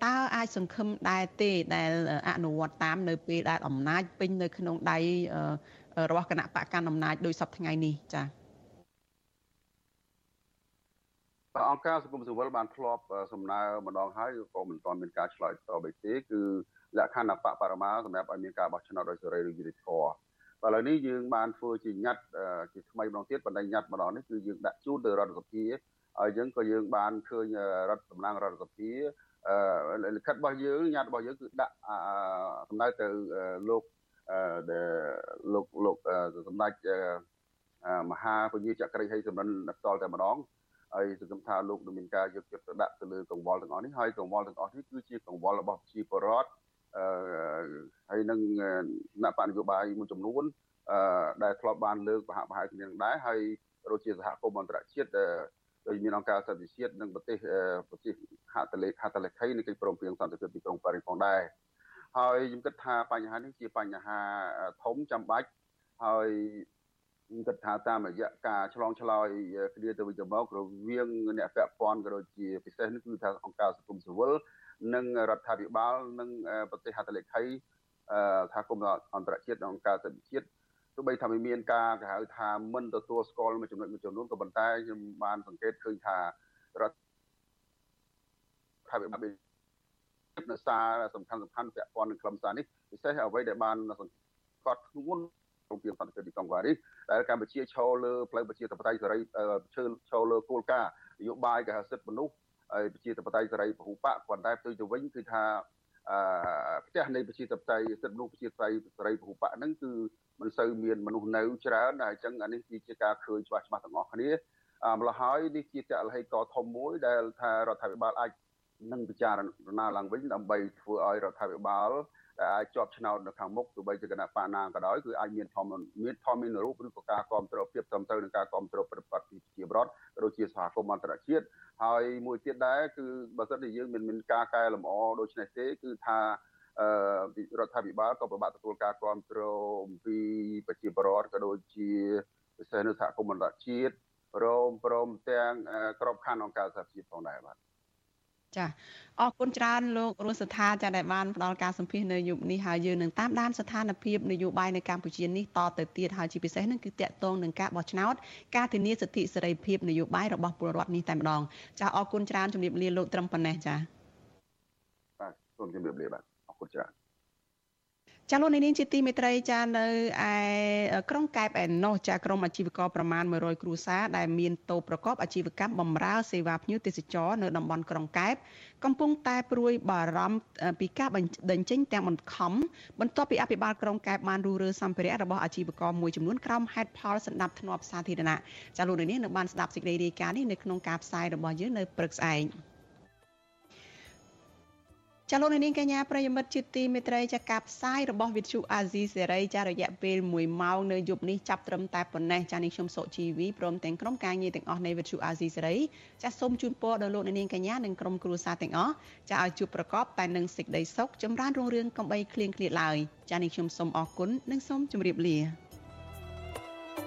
តើអាចសង្ឃឹមដែរទេដែលអនុវត្តតាមនៅពេលដែលអំណាចពេញនៅក្នុងដៃរបស់គណៈបកកណ្ដាលអំណាចដោយសពថ្ងៃនេះចា៎អង្គការសង្គមស៊ីវិលបានធ្លាប់សំណើម្ដងហើយក៏មិនទាន់មានការឆ្លើយតបទេ គឺលក្ខខណ្ឌអបបរមាសម្រាប់ឲ្យមានការបោះឆ្នោតដោយសេរីឬយុត្តិធម៌ឥឡូវនេះយើងបានធ្វើជាញត្តិជាថ្មីម្ដងទៀតបណ្ដៃញត្តិម្ដងនេះគឺយើងដាក់ជូនទៅរដ្ឋសភា ហើយយើងក៏យើងបានឃើញរដ្ឋតំណាងរដ្ឋសភាអឺលិខិតរបស់យើងញត្តិរបស់យើងគឺដាក់សំដៅទៅលោកដែលលោកលោកសម្ដេចមហាពញាចក្រីហើយសម្រិនផ្ទាល់តែម្ដងហើយសង្ឃឹមថាលោកនឹងមានការយកចិត្តទុកដាក់ទៅលើកង្វល់ទាំងអស់នេះហើយកង្វល់ទាំងអស់នេះគឺជាកង្វល់របស់ប្រជាពលរដ្ឋអឺហើយនឹងគណៈបកនយោបាយមួយចំនួនអឺដែលធ្លាប់បានលើកបហបហៅគ្នាដែរហើយរជាសហគមន៍អន្តរជាតិ ដោយមានអង្គការសន្តិជាតិនិងប្រទេសប្រទេសហត្ថលេខហត្ថលេខីនៃកិច្ចព្រមព្រៀងសន្តិភាពទីក្រុងប៉ារីសផងដែរហើយខ្ញុំគិតថាបញ្ហានេះជាបញ្ហាធំចាំបាច់ហើយខ្ញុំគិតថាតាមរយៈការឆ្លងឆ្លើយគ្នាទៅវិញទៅមករវាងអ្នកពាក់ព័ន្ធក៏ដូចជាពិសេសនេះគឺថាអង្គការសង្គមស៊ីវិលនិងរដ្ឋាភិបាលនិងប្រទេសហត្ថលេខីសហគមន៍អន្តរជាតិនិងអង្គការសិទ្ធិជាតិ ទោះបីថាមានការគេហៅថាមិនទទួលស្គាល់មួយចំណុចមួយចំនួនក៏ប៉ុន្តែខ្ញុំបានសង្កេតឃើញថារដ្ឋាភិបាលនៅសារសំខាន់សំខាន់ពាក់ព័ន្ធនឹងខ្លឹមសារនេះពិសេសអ្វីដែលបានសង្កត់ធ្ងន់ក្នុងពីសន្តិភាពទីក្រុងប៉ារីសដែលកម្ពុជាឈរលើផ្លូវប្រជាធិបតេយ្យសេរីឈើឈរលើគោលការណ៍នយោបាយគេហៅសិទ្ធិមនុស្សហើយប្រជាធិបតេយ្យសេរីពហុបកប៉ុន្តែផ្ទុយទៅវិញគឺថា អឺផ្ទះនៃប្រជាធិបតេយ្យសិទ្ធិមនុស្សប្រជាធិបតេយ្យសេរីពហុបកហ្នឹងគឺមិនសូវមានមនុស្សនៅច្រើនហើយអញ្ចឹងអានេះគឺជាការឃើញច្បាស់ច្បាស់ទាំងអស់គ្នាម្ល៉េះហើយនេះជាតលហេកធំមួយដែលថារដ្ឋាភិបាលអាចនឹងពិចារណាឡើងវិញដើម្បីធ្វើឲ្យរដ្ឋាភិបាល ដែលអាចជាប់ឆ្នោតនៅខាងមុខទោះបីជាគណៈបាណាក៏ដោយគឺអាចមានធម្មមានធម្មមានរូបឬក៏ការគ្រប់គ្រងភាពត្រឹមត្រូវនឹងការគ្រប់គ្រងប្រតិបត្តិពីជាបរដ្ឋក៏ដូចជាសហគមន៍អន្តរជាតិហើយមួយទៀតដែរគឺបើសិនជាយើងមានមានការកែលម្អដូចនេះទេគឺថាអឺរដ្ឋាភិបាលក៏ពិបាកទទួលការគ្រប់គ្រងអំពីប្រជាពលរដ្ឋក៏ដូចជាពិសេសនៅសហគមន៍អន្តរជាតិព្រមព្រមទាំងក្របខ័ណ្ឌអង្គការសហជីពផងដែរបាទ ចាអរគុណច្រើនលោករស់សថាចាដែលបានផ្ដល់ការសម្ភាសនៅយុគនេះហើយយើងនឹងតាមដានស្ថានភាពនយោបាយនៅកម្ពុជានេះតទៅទៀតហើយជាពិសេសនឹងគឺតកតងនឹងការបោះឆ្នោតការធានាសិទ្ធិសេរីភាពនយោបាយរបស់ពលរដ្ឋនេះតែម្ដងចាអរគុណច្រើនជំរាបលាលោកត្រឹមប៉ុណ្ណេះចាបាទសូមជំរាបលាបាទអរគុណច្រើន ចាលោកនាងជាទីមេត្រីចានៅឯក្រុងកែបឯណោះចាក្រុមអាជីវករប្រមាណ100គ្រួសារដែលមានតូបប្រកបអាជីវកម្មបម្រើសេវាភ្ញៀវទេសចរនៅតំបន់ក្រុងកែបកំពុងតែព្រួយបារម្ភពីការបញ្ចេញទាំងបង្ខំបន្ទាប់ពីអភិបាលក្រុងកែបបានរុះរើសម្ភារៈរបស់អាជីវករមួយចំនួនក្រោមហេតុផលសម្ដាប់ធ្នាប់សាធារណៈចាលោកនាងនៅបានស្ដាប់សេចក្តីរាយការណ៍នេះនៅក្នុងការផ្សាយរបស់យើងនៅព្រឹកស្អែក ចាលោកនាងកញ្ញាប្រិយមិត្តជាទីមេត្រីចាការផ្សាយរបស់វិទ្យុអាស៊ីសេរីចារយៈពេល1ម៉ោងនៅយប់នេះចាប់ត្រឹមតែប៉ុណ្ណេះចានាងខ្ញុំសុជីវីព្រមទាំងក្រុមការងារទាំងអស់នៃវិទ្យុអាស៊ីសេរីចាសូមជូនពរដល់លោកនាងកញ្ញានិងក្រុមគ្រួសារទាំងអស់ចាឲ្យជួបប្រកបតែនឹងសេចក្តីសុខចម្រើនរុងរឿងកំបីគ្លៀងគ្លាតឡើយចានាងខ្ញុំសូមអរគុណនិងសូមជម្រាបលា